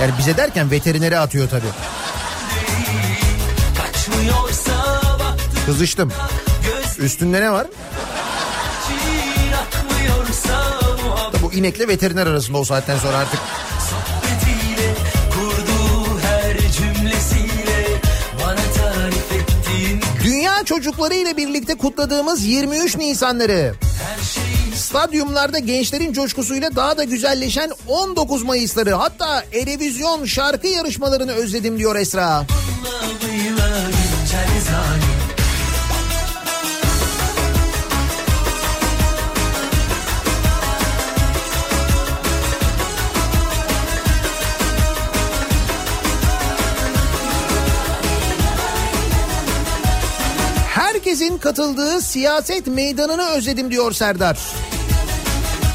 Yani bize derken veterinere atıyor tabii. Kızıştım. Üstünde ne var? Bu inekle veteriner arasında o saatten sonra artık. Dünya çocukları ile birlikte kutladığımız 23 Nisanları. şey Stadyumlarda gençlerin coşkusuyla daha da güzelleşen 19 Mayısları hatta Erevizyon şarkı yarışmalarını özledim diyor Esra. Allah'ıyla Herkesin katıldığı siyaset meydanını özledim diyor Serdar.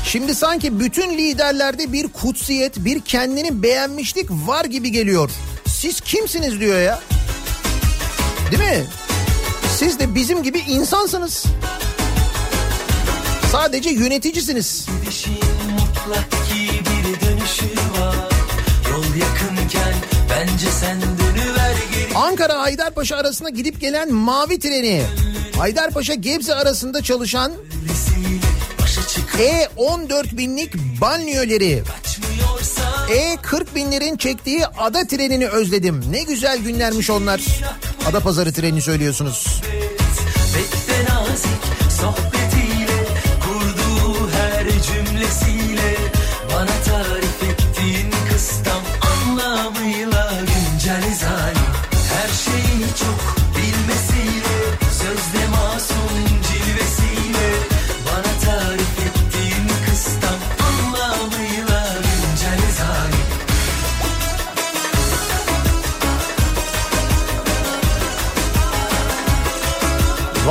Şimdi sanki bütün liderlerde bir kutsiyet, bir kendini beğenmişlik var gibi geliyor. Siz kimsiniz diyor ya. Değil mi? Siz de bizim gibi insansınız. Sadece yöneticisiniz. Gidişin mutlak ki bir dönüşü var Yol yakınken bence sen Ankara Haydarpaşa arasında gidip gelen mavi treni Haydarpaşa Gebze arasında çalışan Vesile başa çık E14 binlik kaçmıyorsa E40 binlerin çektiği ada trenini özledim. Ne güzel günlermiş onlar. Ada pazarı treni söylüyorsunuz. Pek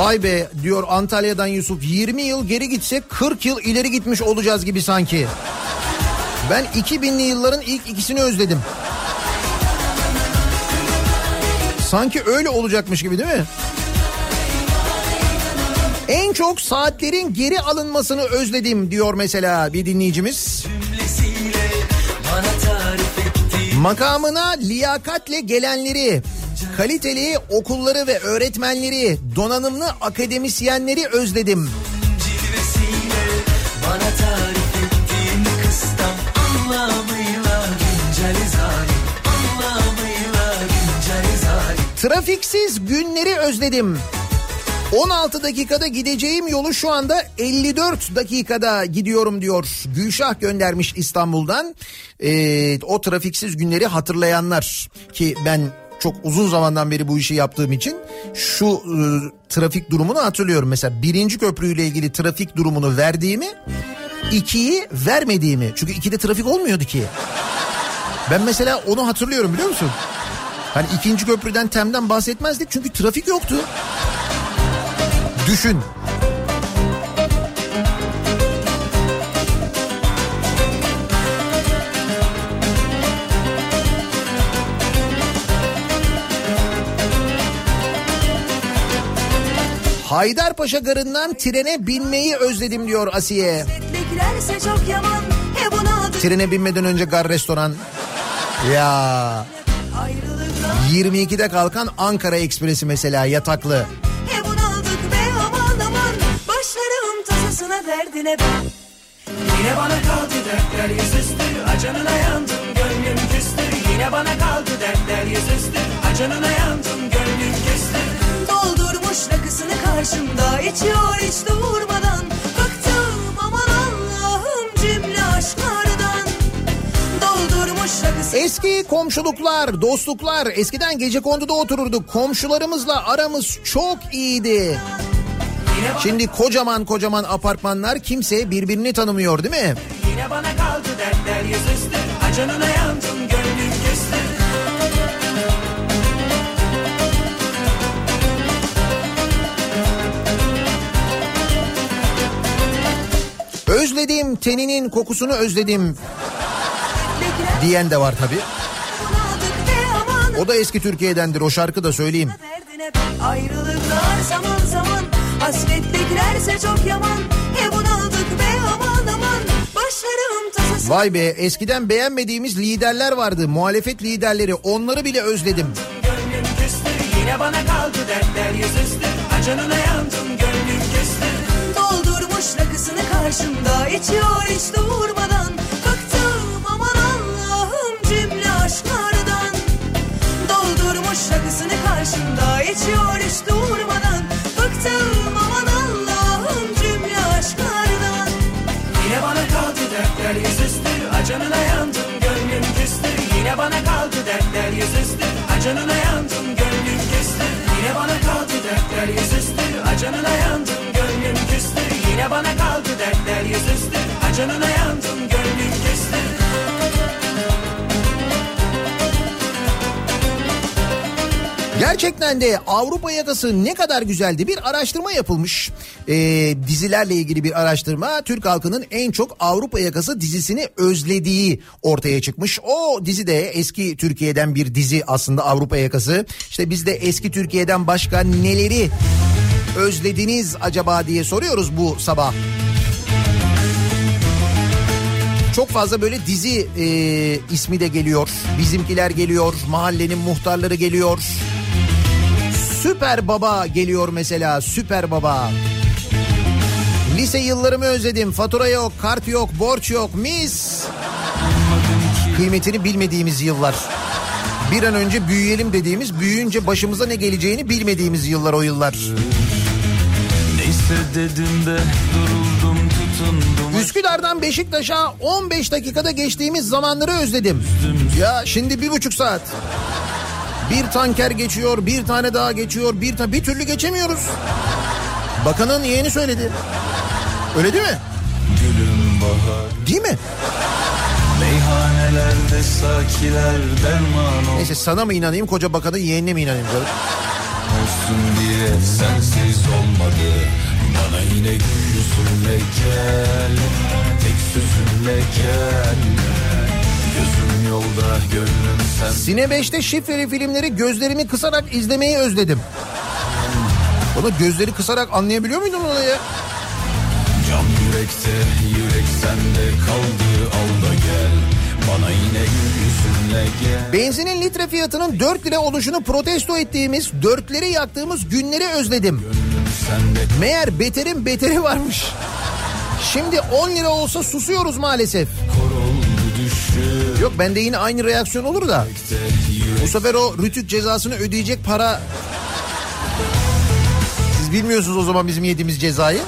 Vay be diyor Antalya'dan Yusuf 20 yıl geri gitsek 40 yıl ileri gitmiş olacağız gibi sanki. Ben 2000'li yılların ilk ikisini özledim. Sanki öyle olacakmış gibi değil mi? En çok saatlerin geri alınmasını özledim diyor mesela bir dinleyicimiz. Makamına liyakatle gelenleri, kaliteli okulları ve öğretmenleri, donanımlı akademisyenleri özledim. Trafiksiz günleri özledim. 16 dakikada gideceğim yolu şu anda 54 dakikada gidiyorum diyor. Gülşah göndermiş İstanbul'dan. Ee, o trafiksiz günleri hatırlayanlar ki ben çok uzun zamandan beri bu işi yaptığım için şu e, trafik durumunu hatırlıyorum. Mesela birinci köprüyle ilgili trafik durumunu verdiğimi ikiyi vermediğimi. Çünkü ikide trafik olmuyordu ki. Ben mesela onu hatırlıyorum biliyor musun? Hani ikinci köprüden Tem'den bahsetmezdik çünkü trafik yoktu. Düşün. Haydarpaşa garından trene binmeyi özledim diyor Asiye. Yaman. He Trene binmeden önce gar restoran. Ya. ayrılıklar 22'de kalkan Ankara Ekspresi mesela yataklı. he buna adık be aman aman. Başlarım tasasına derdine ben Yine bana kaldı dertler yüzüstü Acanına yandım gönlüm küstü. Yine bana kaldı dertler yüzüstü Acanına yandım gönlüm Doldurmuş rakısını karşımda içiyor hiç durmadan Bıktım aman Allah'ım cümle aşklardan Doldurmuş rakısını Eski komşuluklar, dostluklar. Eskiden gece konduda otururduk. Komşularımızla aramız çok iyiydi. Şimdi kocaman kocaman apartmanlar kimse birbirini tanımıyor değil mi? Yine bana kaldı dertler yüzüstü Acanına yandım Özledim teninin kokusunu özledim diyen de var aman O da eski Türkiye'dendir o şarkı da söyleyeyim. Ayrılıklar zaman zaman Hasret beklerse çok yaman He buna adık be aman aman Başlarım tasasına Vay be eskiden beğenmediğimiz liderler vardı. Muhalefet liderleri onları bile özledim. Gönlüm küstü Yine bana kaldı dertler yüzüstü Acanına yandım karşımda içiyor hiç durmadan Bıktım aman Allah'ım cümle aşklardan. Doldurmuş rakısını karşımda içiyor hiç durmadan Bıktım aman Allah'ım cümle aşklardan. Yine bana kaldı dertler yüzüstü Acanına yandım gönlüm küstü. Yine bana kaldı dertler yüzüstü Acanına yandım gönlüm küstü. Yine bana kaldı dertler yüzüstü Acanına yandım gönlüm küstü Yine bana kaldı dertler yüzüstü Acanına yandım gönlüm küstü Gerçekten de Avrupa yakası ne kadar güzeldi. Bir araştırma yapılmış. Ee, dizilerle ilgili bir araştırma. Türk halkının en çok Avrupa yakası dizisini özlediği ortaya çıkmış. O dizi de eski Türkiye'den bir dizi aslında Avrupa yakası. İşte biz de eski Türkiye'den başka neleri özlediniz acaba diye soruyoruz bu sabah. Çok fazla böyle dizi e, ismi de geliyor. Bizimkiler geliyor. Mahallenin muhtarları geliyor. Süper Baba geliyor mesela. Süper Baba. Lise yıllarımı özledim. Fatura yok, kart yok, borç yok. Mis. Kıymetini bilmediğimiz yıllar. Bir an önce büyüyelim dediğimiz, büyüyünce başımıza ne geleceğini bilmediğimiz yıllar o yıllar. Neyse dedim de duruldum tutundum Üsküdar'dan Beşiktaş'a 15 dakikada geçtiğimiz zamanları özledim. Ya şimdi bir buçuk saat. Bir tanker geçiyor, bir tane daha geçiyor, bir ta bir türlü geçemiyoruz. Bakanın yeğeni söyledi. Öyle değil mi? Gülüm bahar Değil mi? Meyhanelerde sakiler derman ol Neyse sana mı inanayım koca bakanın yeğenine mi inanayım canım? olsun diye sensiz olmadı Bana yine gül yüzünle gel Tek sözünle gel Gözüm yolda gönlüm sen Sine 5'te şifreli filmleri gözlerimi kısarak izlemeyi özledim. Onu gözleri kısarak anlayabiliyor muydun onu ya? Cam yürekte yürek sende kaldı al da gel Bana yine yüzünle gel Benzinin litre fiyatının 4 lira oluşunu protesto ettiğimiz, dörtleri yaktığımız günleri özledim. Meğer beterin beteri varmış. Şimdi 10 lira olsa susuyoruz maalesef. Yok bende yine aynı reaksiyon olur da. Bu sefer o rütük cezasını ödeyecek para... Siz bilmiyorsunuz o zaman bizim yediğimiz cezayı.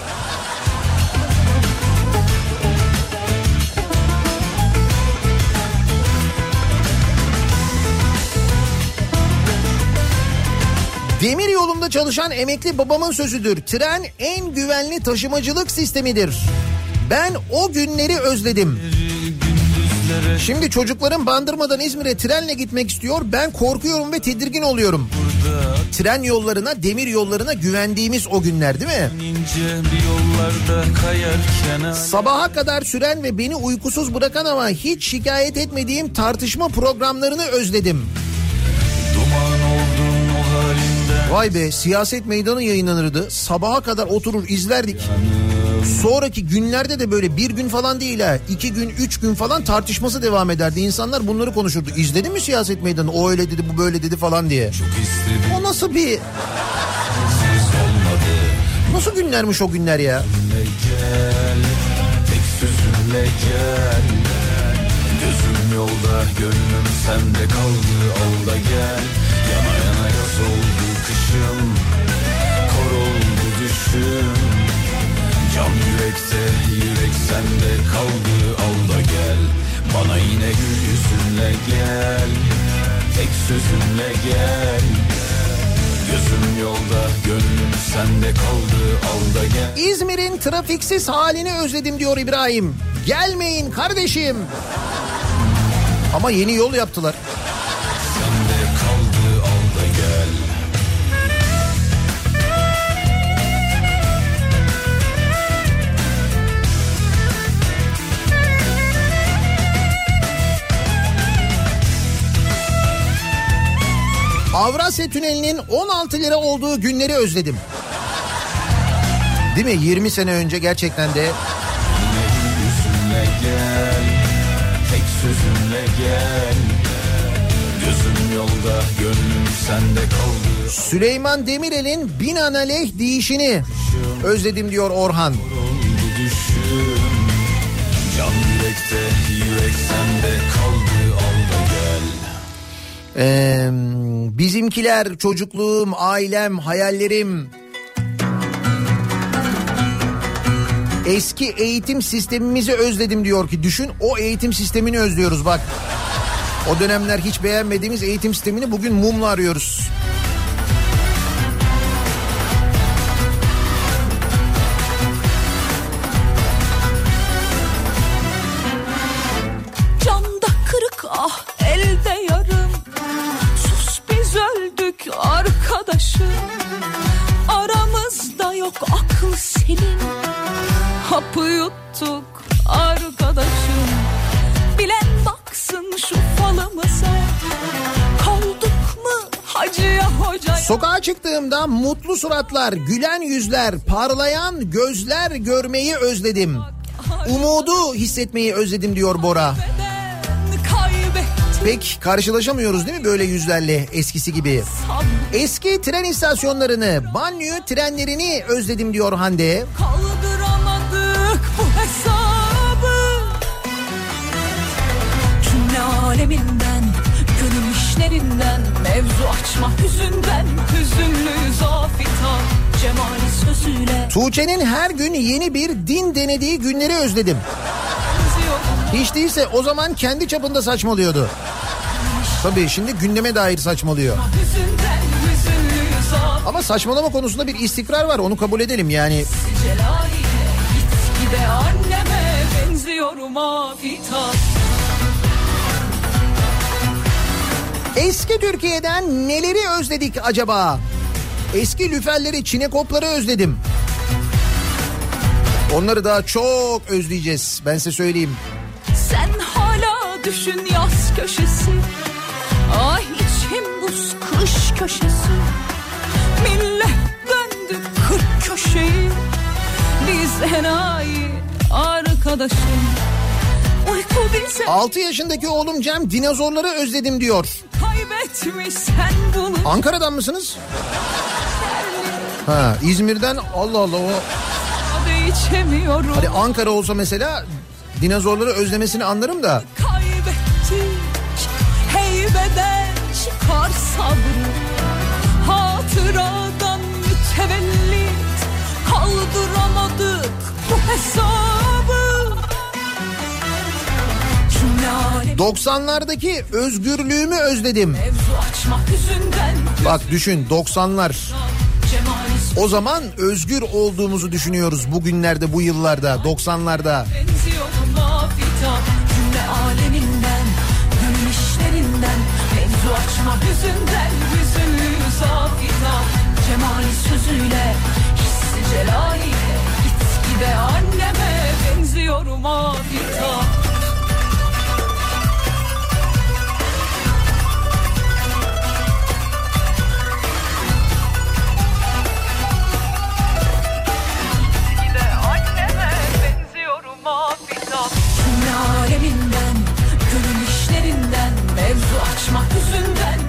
Demir yolunda çalışan emekli babamın sözüdür. Tren en güvenli taşımacılık sistemidir. Ben o günleri özledim. Şimdi çocuklarım Bandırma'dan İzmir'e trenle gitmek istiyor. Ben korkuyorum ve tedirgin oluyorum. burada Tren yollarına, demir yollarına güvendiğimiz o günler değil mi? kayarken Sabaha kadar süren ve beni uykusuz bırakan ama hiç şikayet etmediğim tartışma programlarını özledim. Vay be siyaset meydanı yayınlanırdı. Sabaha kadar oturur izlerdik. Sonraki günlerde de böyle bir gün falan değil ha. iki gün, üç gün falan tartışması devam ederdi. İnsanlar bunları konuşurdu. İzledin mi siyaset meydanı? O öyle dedi, bu böyle dedi falan diye. O nasıl bir... Nasıl günlermiş o günler ya? Gel Gözüm yolda gönlüm sende kaldı al da gel Yana yana yaz oldu kışım Kor oldu düşüm Cam yürekte yürek sende kaldı al da gel Bana yine gül yüzünle gel Tek sözünle gel Gözüm yolda gönlüm sende kaldı al da gel İzmir'in trafiksiz halini özledim diyor İbrahim. Gelmeyin kardeşim. Ama yeni yol yaptılar. Avrasya Tüneli'nin 16 lira olduğu günleri özledim. Değil mi? 20 sene önce gerçekten de gel Tek sözünle gel Gözüm yolda gönlüm sende kaldı Süleyman Demirel'in binaenaleyh değişini özledim diyor Orhan. Can yürekte yürek sende kaldı Ee, bizimkiler, çocukluğum, ailem, hayallerim. Eski eğitim sistemimizi özledim diyor ki düşün o eğitim sistemini özlüyoruz bak. O dönemler hiç beğenmediğimiz eğitim sistemini bugün mumla arıyoruz. Çıktığımda mutlu suratlar, gülen yüzler, parlayan gözler görmeyi özledim. Umudu hissetmeyi özledim diyor Bora. Pek karşılaşamıyoruz değil mi böyle yüzlerle eskisi gibi? Eski tren istasyonlarını, banyo trenlerini özledim diyor Hande. Kaldıramadık bu hesabı Cümle aleminden Gönül işlerinden Mevzu açma hüzünden Tuğçe'nin her gün yeni bir din denediği günleri özledim. Hiç değilse o zaman kendi çapında saçmalıyordu. Tabii şimdi gündeme dair saçmalıyor. Ama saçmalama konusunda bir istikrar var onu kabul edelim yani. Eski Türkiye'den neleri özledik acaba? Eski lüferleri, çinekopları özledim. Onları daha çok özleyeceğiz. Ben size söyleyeyim. Sen hala düşün yaz köşesi Ay içim buz kış köşesi Millet döndü kırk köşeyi Biz enayi arkadaşım 6 yaşındaki oğlum Cem dinozorları özledim diyor. Ankara'dan mısınız? Ha İzmir'den Allah Allah o. Hadi Ankara olsa mesela dinozorları özlemesini anlarım da. kaybettik Heybeden çıkar sabrı Hatıradan mütevellit Kaldıramadık bu hesabı 90'lardaki özgürlüğümü özledim. Bak düşün 90'lar. Cemali O zaman özgür olduğumuzu düşünüyoruz bugünlerde bu yıllarda 90'larda. benziyor mafita Cümle aleminden Gönül işlerinden Mevzu açmak yüzünden Yüzümüz afita Cemali sözüyle Hissi celaliyle Gitgide anneme benziyorum afita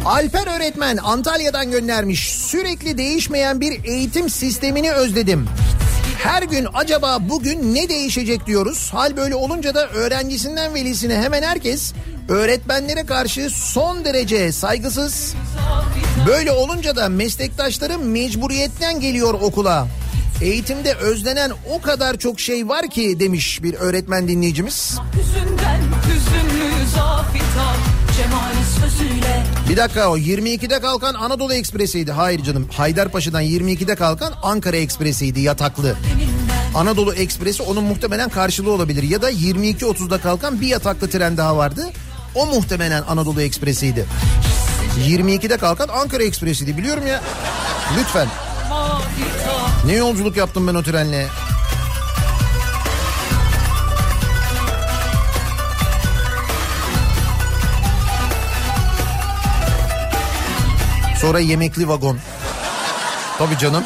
Alper öğretmen Antalya'dan göndermiş. Sürekli değişmeyen bir eğitim sistemini özledim. Her gün acaba bugün ne değişecek diyoruz. Hal böyle olunca da öğrencisinden velisine hemen herkes öğretmenlere karşı son derece saygısız. Böyle olunca da meslektaşları mecburiyetten geliyor okula. Eğitimde özlenen o kadar çok şey var ki demiş bir öğretmen dinleyicimiz. Yüzünden hüzünlü zafita Bir dakika o 22'de kalkan Anadolu Ekspresi'ydi. Hayır canım Haydarpaşa'dan 22'de kalkan Ankara Ekspresi'ydi yataklı. Anadolu Ekspresi onun muhtemelen karşılığı olabilir. Ya da 22.30'da kalkan bir yataklı tren daha vardı. O muhtemelen Anadolu Ekspresi'ydi. 22'de kalkan Ankara Ekspresi'ydi biliyorum ya. Lütfen. Ne yolculuk yaptım ben o trenle. Sonra yemekli vagon. Tabii canım.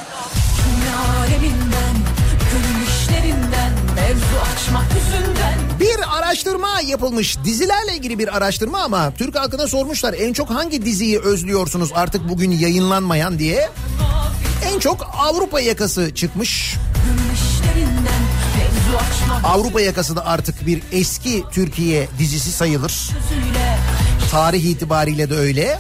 Bir araştırma yapılmış. Dizilerle ilgili bir araştırma ama Türk halkına sormuşlar en çok hangi diziyi özlüyorsunuz artık bugün yayınlanmayan diye. En çok Avrupa yakası çıkmış. Avrupa yakası da artık bir eski Türkiye dizisi sayılır. Tarih itibariyle de öyle.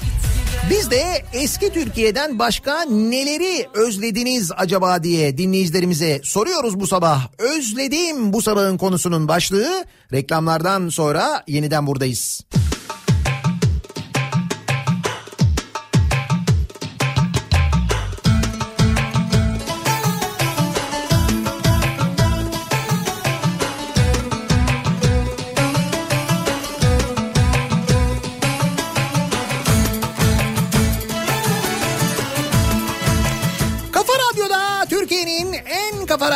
Biz de eski Türkiye'den başka neleri özlediniz acaba diye dinleyicilerimize soruyoruz bu sabah. Özledim bu sabahın konusunun başlığı. Reklamlardan sonra yeniden buradayız.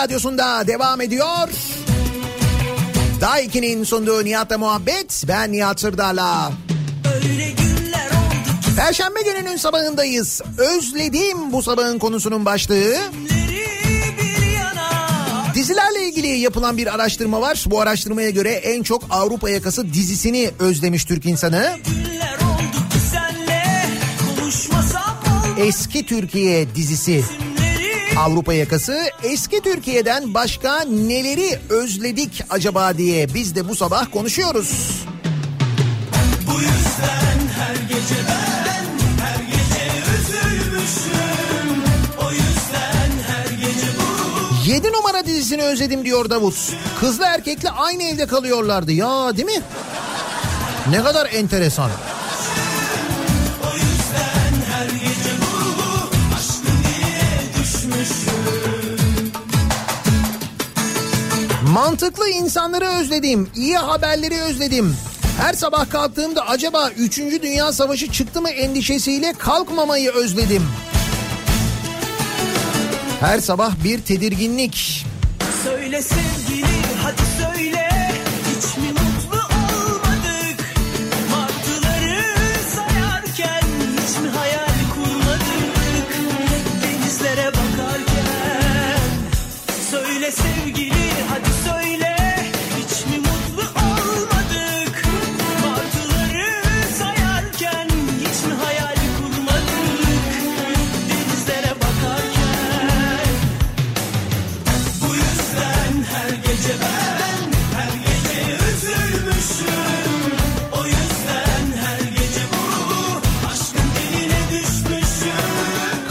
Radyosunda devam ediyor. Daha 2'nin sunduğu Nihat'la muhabbet. Ben Nihat Sırdar'la. Perşembe gününün sabahındayız. Özledim bu sabahın konusunun başlığı. Dizilerle ilgili yapılan bir araştırma var. Bu araştırmaya göre en çok Avrupa Yakası dizisini özlemiş Türk insanı. Eski Türkiye dizisi Avrupa Yakası. Eski Türkiye'den başka neleri özledik acaba diye biz de bu sabah konuşuyoruz. Bu yüzden her gece ben her gece üzülmüşüm. O yüzden her gece bu 7 numara dizisini özledim diyor Davut. Kızla erkekle aynı evde kalıyorlardı ya değil mi? Ne kadar enteresan. Mantıklı insanları özledim. iyi haberleri özledim. Her sabah kalktığımda acaba 3. Dünya Savaşı çıktı mı endişesiyle kalkmamayı özledim. Her sabah bir tedirginlik. Söyle sevgili hadi söyle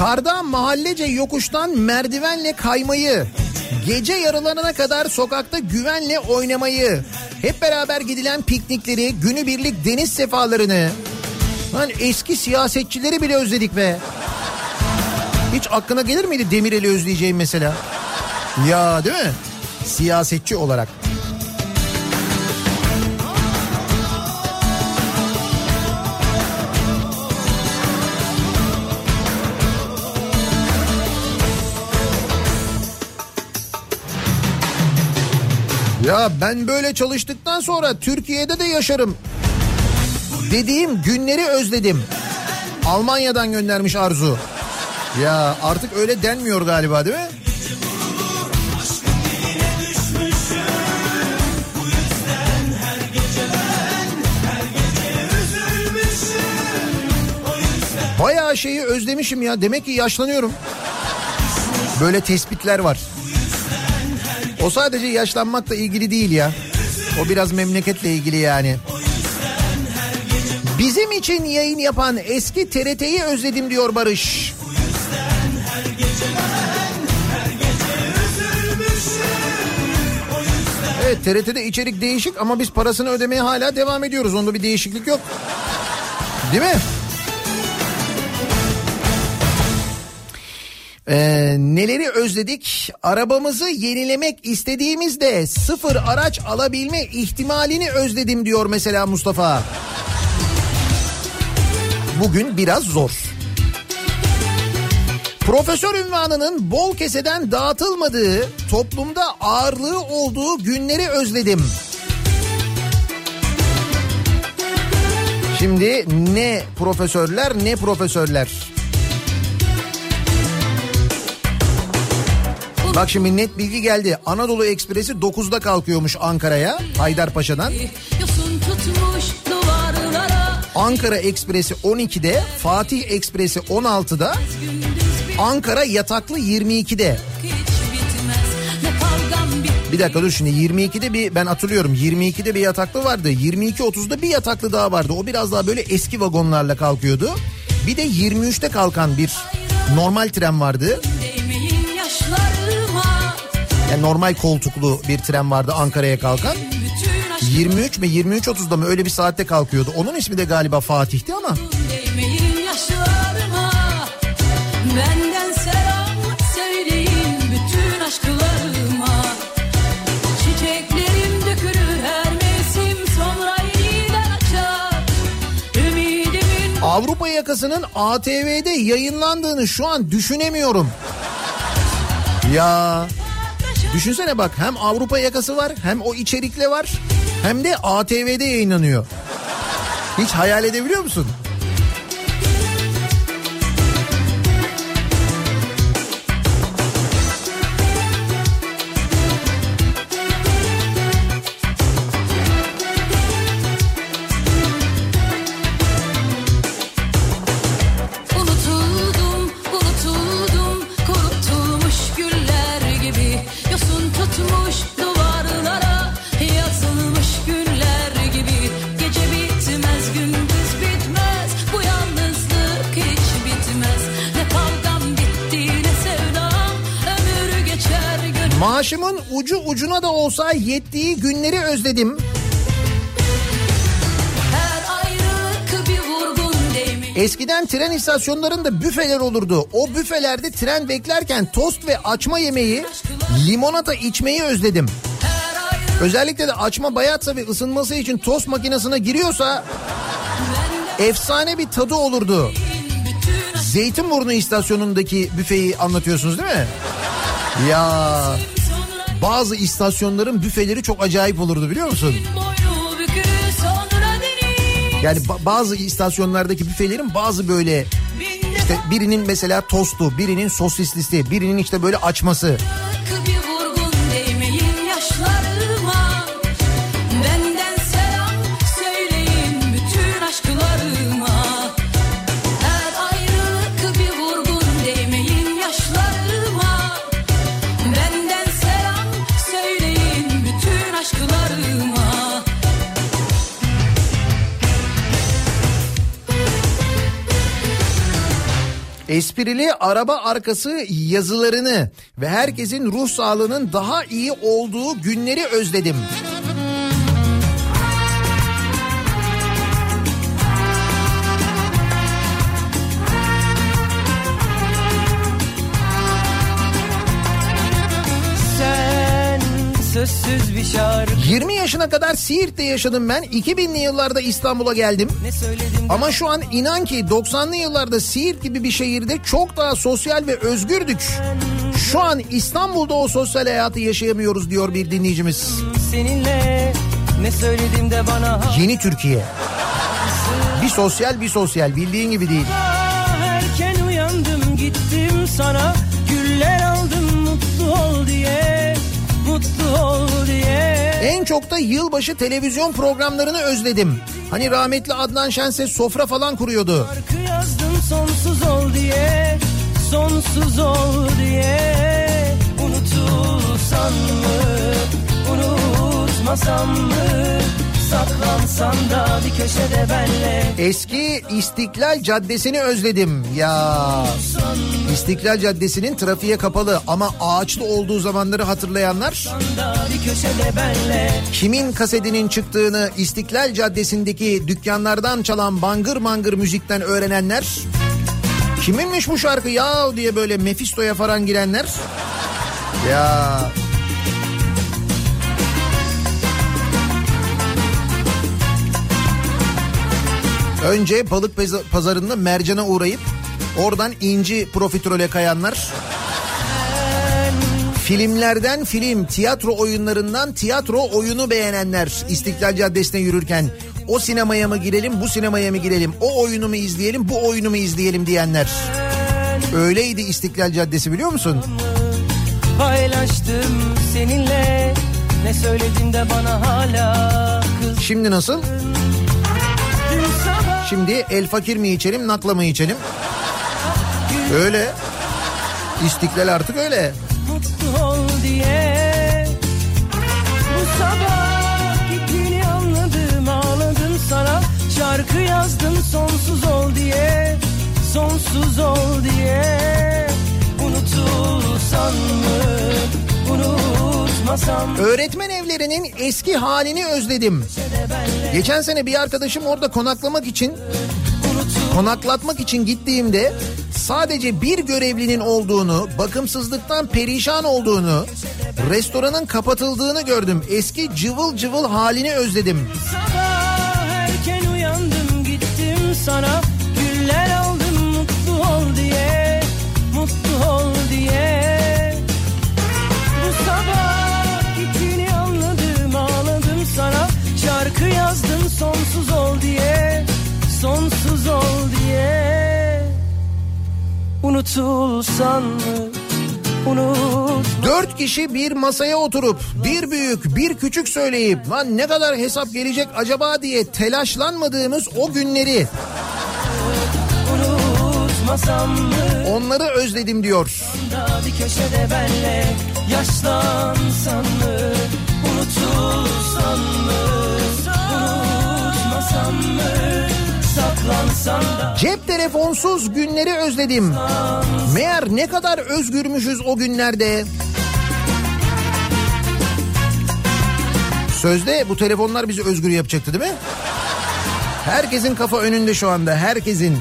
Karda mahallece yokuştan merdivenle kaymayı, gece yarılarına kadar sokakta güvenle oynamayı, hep beraber gidilen piknikleri, günübirlik deniz sefalarını, lan eski siyasetçileri bile özledik be. Hiç aklına gelir miydi Demirel'i özleyeceğim mesela? Ya değil mi? Siyasetçi olarak. Ya ben böyle çalıştıktan sonra Türkiye'de de yaşarım. Dediğim günleri özledim. Almanya'dan göndermiş Arzu. Ya artık öyle denmiyor galiba değil mi? Bayağı şeyi özlemişim ya. Demek ki yaşlanıyorum. Böyle tespitler var. O sadece yaşlanmakla ilgili değil ya. O biraz memleketle ilgili yani. Bizim için yayın yapan eski TRT'yi özledim diyor Barış. Evet TRT'de içerik değişik ama biz parasını ödemeye hala devam ediyoruz. Onda bir değişiklik yok. Değil mi? Ee, neleri özledik? Arabamızı yenilemek istediğimizde sıfır araç alabilme ihtimalini özledim diyor mesela Mustafa. Bugün biraz zor. Profesör ünvanının bol keseden dağıtılmadığı, toplumda ağırlığı olduğu günleri özledim. Şimdi ne profesörler ne profesörler. Bak şimdi net bilgi geldi. Anadolu Ekspresi 9'da kalkıyormuş Ankara'ya Haydarpaşa'dan. Ankara Ekspresi 12'de, Fatih Ekspresi 16'da, Ankara Yataklı 22'de. hiç bitmez Ne kavgam bit Bir dakika dur şimdi 22'de bir ben hatırlıyorum 22'de bir yataklı vardı. 22.30'da bir yataklı daha vardı. O biraz daha böyle eski vagonlarla kalkıyordu. Bir de 23'te kalkan bir normal tren vardı. değmeyin yaşlarıma Yani normal koltuklu bir tren vardı Ankara'ya kalkan. Bütün aşkım 23 mi 23.30'da mı öyle bir saatte kalkıyordu. Onun ismi de galiba Fatih'ti ama. değmeyin yaşlarıma Benden selam söyleyin bütün aşklarıma Çiçeklerim dökülür her mevsim sonra yeniden açar Ümidimin Avrupa yakasının ATV'de yayınlandığını şu an düşünemiyorum. Ya düşünsene bak hem Avrupa yakası var hem o içerikle var hem de ATV'de yayınlanıyor. Hiç hayal edebiliyor musun? Olsa yettiği günleri özledim. Eskiden tren istasyonlarında büfeler olurdu. O büfelerde tren beklerken tost ve açma yemeği, limonata içmeyi özledim. Özellikle de açma bayatsa ve ısınması için tost makinesine giriyorsa efsane bir tadı olurdu. Zeytinburnu istasyonundaki büfeyi anlatıyorsunuz değil mi? Ya bazı istasyonların büfeleri çok acayip olurdu biliyor musun? Yani ba- bazı istasyonlardaki büfelerin bazı böyle işte birinin mesela tostu, birinin sosislisi, birinin işte böyle açması. Esprili araba arkası yazılarını ve herkesin ruh sağlığının daha iyi olduğu günleri özledim. Sözsüz bir şarkı 20 yaşına kadar Siirt'te yaşadım ben. 2000'li yıllarda İstanbul'a geldim. Ama şu an inan ki 90'lı yıllarda Siirt gibi bir şehirde çok daha sosyal ve özgürdük. Şu an İstanbul'da o sosyal hayatı yaşayamıyoruz diyor bir dinleyicimiz. seninle ne söyledim de bana Yeni Türkiye. Bir sosyal bir sosyal bildiğin gibi değil. Erken uyandım gittim sana Güller Mutlu ol diye En çok da yılbaşı televizyon programlarını özledim. Hani rahmetli Adnan Şenses sofra falan kuruyordu. Şarkı yazdım sonsuz ol diye Sonsuz ol diye Unutulsan mı Unutmasam mı Saklansan da bir köşede benle. Eski İstiklal Caddesi'ni özledim. Ya. İstiklal Caddesi'nin trafiğe kapalı ama ağaçlı olduğu zamanları hatırlayanlar kimin kasetinin çıktığını İstiklal Caddesi'ndeki dükkanlardan çalan bangır mangır müzikten öğrenenler kiminmiş bu şarkı ya diye böyle Mephisto'ya falan girenler. Ya Önce balık pazarında mercana uğrayıp oradan inci profiterole kayanlar. Filmlerden film, tiyatro oyunlarından tiyatro oyunu beğenenler İstiklal Caddesi'ne yürürken o sinemaya mı girelim, bu sinemaya mı girelim, o oyunu mu izleyelim, bu oyunu mu izleyelim diyenler. Öyleydi İstiklal Caddesi biliyor musun? Paylaştım seninle Ne söyledin de bana hala kız Şimdi nasıl? Şimdi el fakir mi içelim, nakla mı içelim? Öyle. İstiklal artık öyle. mutlu ol diye Bu sabah gittiğini anladım ağladım sana Şarkı yazdım sonsuz ol diye Sonsuz ol diye Unutulsan mı mı Öğretmen evlerinin eski halini özledim. Geçen sene bir arkadaşım orada konaklamak için konaklatmak için gittiğimde sadece bir görevlinin olduğunu, bakımsızlıktan perişan olduğunu, restoranın kapatıldığını gördüm. Eski cıvıl cıvıl halini özledim. Sabah erken uyandım gittim sana Sonsuz ol diye Unutulsan mı? Dört kişi bir masaya oturup bir büyük bir küçük söyleyip lan ne kadar hesap gelecek acaba? diye telaşlanmadığımız o günleri unutmasam mı? onları özledim diyor. da bir köşede benle yaşlansan mı? Unutulsan mı? Unutmasam mı Cep telefonsuz günleri özledim. Meğer ne kadar özgürmüşüz o günlerde. Sözde bu telefonlar bizi özgür yapacaktı değil mi? Herkesin kafa önünde şu anda herkesin.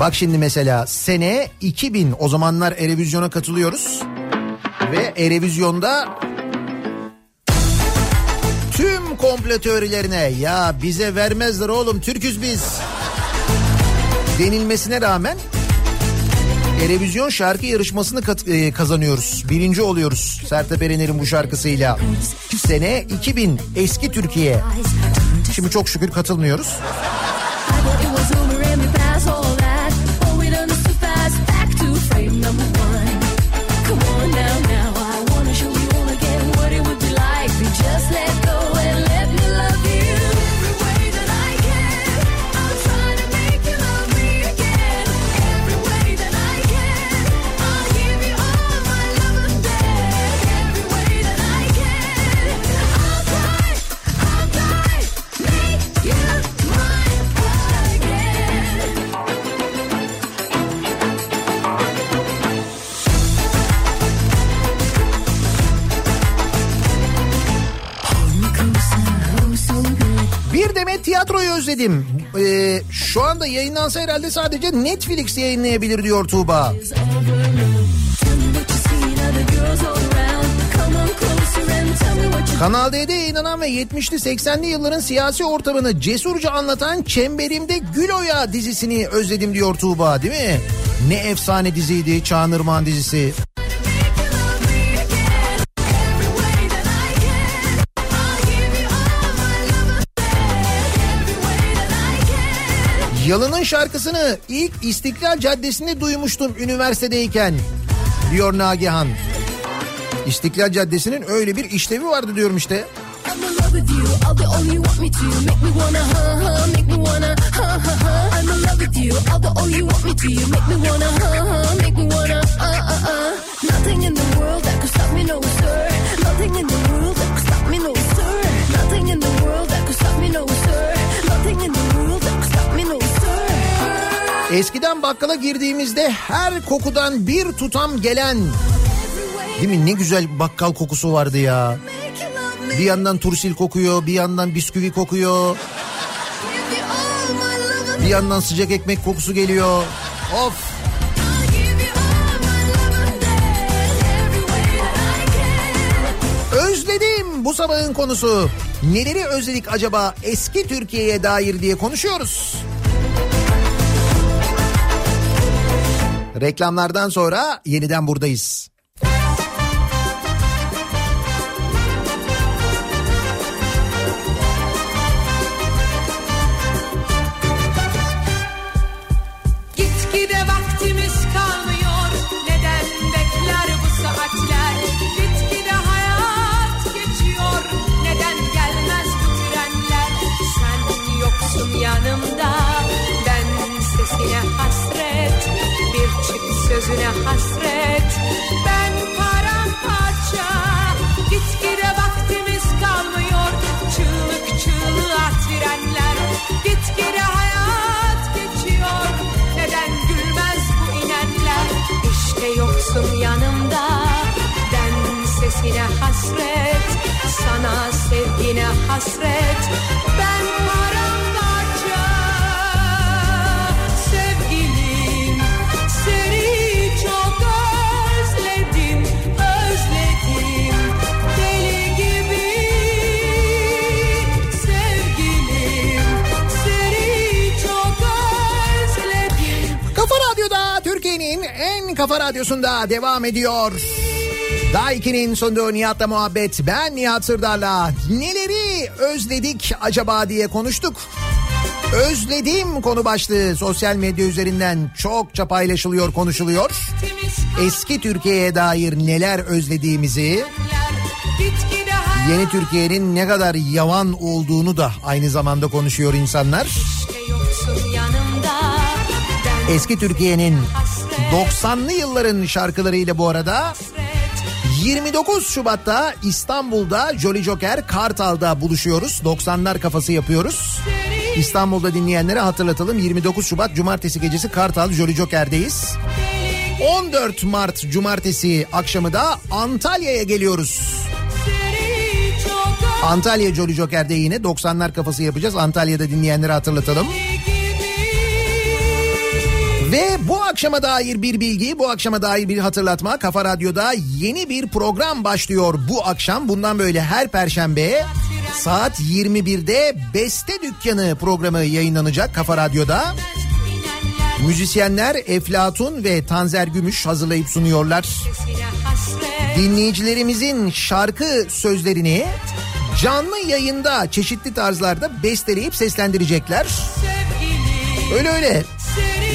Bak şimdi mesela sene 2000 o zamanlar Erevizyon'a katılıyoruz. Ve Erevizyon'da komplo teorilerine ya bize vermezler oğlum Türküz biz denilmesine rağmen Erevizyon şarkı yarışmasını e, kazanıyoruz. Birinci oluyoruz Sertab Erener'in bu şarkısıyla. Sene 2000 eski Türkiye. Şimdi çok şükür katılmıyoruz. Bir demet tiyatroyu özledim. Ee, şu anda yayınlansa herhalde sadece Netflix yayınlayabilir diyor Tuğba. Kanal D'de yayınlanan ve 70'li 80'li yılların siyasi ortamını cesurca anlatan Çemberimde Gül Oya dizisini özledim diyor Tuğba değil mi? Ne efsane diziydi Çağınırman dizisi. Yalın'ın şarkısını ilk İstiklal Caddesi'nde duymuştum üniversitedeyken diyor Nagihan. İstiklal Caddesi'nin öyle bir işlevi vardı diyorum işte. Nothing in the world that could stop me, no sir. Nothing in the world that could stop me, no sir. Eskiden bakkala girdiğimizde her kokudan bir tutam gelen değil mi ne güzel bakkal kokusu vardı ya. Bir yandan turşil kokuyor, bir yandan bisküvi kokuyor. Bir yandan sıcak ekmek kokusu geliyor. Of. Özledim bu sabahın konusu. Neleri özledik acaba eski Türkiye'ye dair diye konuşuyoruz. Reklamlardan sonra yeniden buradayız. Hasret. Sana sevgine hasret. Ben paramparça. Sevgilim Seni çok özledim Özledim. Deli gibi Sevgilim Seni çok özledim. Kafa Radyo'da Türkiye'nin en kafa radyosunda devam ediyor. Daha 2'nin sonunda Nihat'la muhabbet. Ben Nihat Sırdar'la neleri özledik acaba diye konuştuk. Özledim konu başlığı sosyal medya üzerinden çokça paylaşılıyor, konuşuluyor. Eski Türkiye'ye dair neler özlediğimizi, yeni Türkiye'nin ne kadar yavan olduğunu da aynı zamanda konuşuyor insanlar. Eski Türkiye'nin 90'lı yılların şarkılarıyla bu arada 29 Şubat'ta İstanbul'da Jolly Joker Kartal'da buluşuyoruz. 90'lar kafası yapıyoruz. İstanbul'da dinleyenlere hatırlatalım. 29 Şubat Cumartesi gecesi Kartal Jolly Joker'deyiz. 14 Mart Cumartesi akşamı da Antalya'ya geliyoruz. seni Antalya Jolly Joker'de yine 90'lar kafası yapacağız. Antalya'da dinleyenlere hatırlatalım. Ve bu akşama dair bir bilgi, bu akşama dair bir hatırlatma. Kafa Radyo'da yeni bir program başlıyor bu akşam. Bundan böyle her perşembe saat 21'de Beste Dükkanı programı yayınlanacak Kafa Radyo'da. Müzisyenler Eflatun ve Tanzer Gümüş hazırlayıp sunuyorlar. Dinleyicilerimizin şarkı sözlerini canlı yayında çeşitli tarzlarda besteleyip seslendirecekler. Öyle öyle.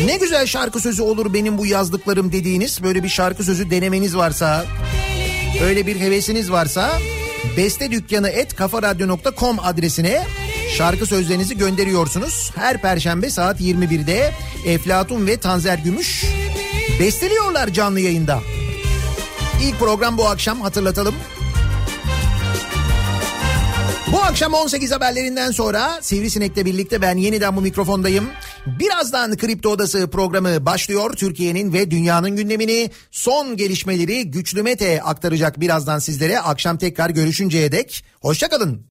Ne güzel şarkı sözü olur benim bu yazdıklarım dediğiniz böyle bir şarkı sözü denemeniz varsa öyle bir hevesiniz varsa beste dükkanı et kafaradyo.com adresine şarkı sözlerinizi gönderiyorsunuz. Her perşembe saat 21'de Eflatun ve Tanzer Gümüş besteliyorlar canlı yayında. İlk program bu akşam hatırlatalım. Bu akşam 18 haberlerinden sonra Sivrisinek'le birlikte ben yeniden bu mikrofondayım. Birazdan Kripto Odası programı başlıyor. Türkiye'nin ve dünyanın gündemini son gelişmeleri Güçlü Mete aktaracak birazdan sizlere. Akşam tekrar görüşünceye dek hoşçakalın.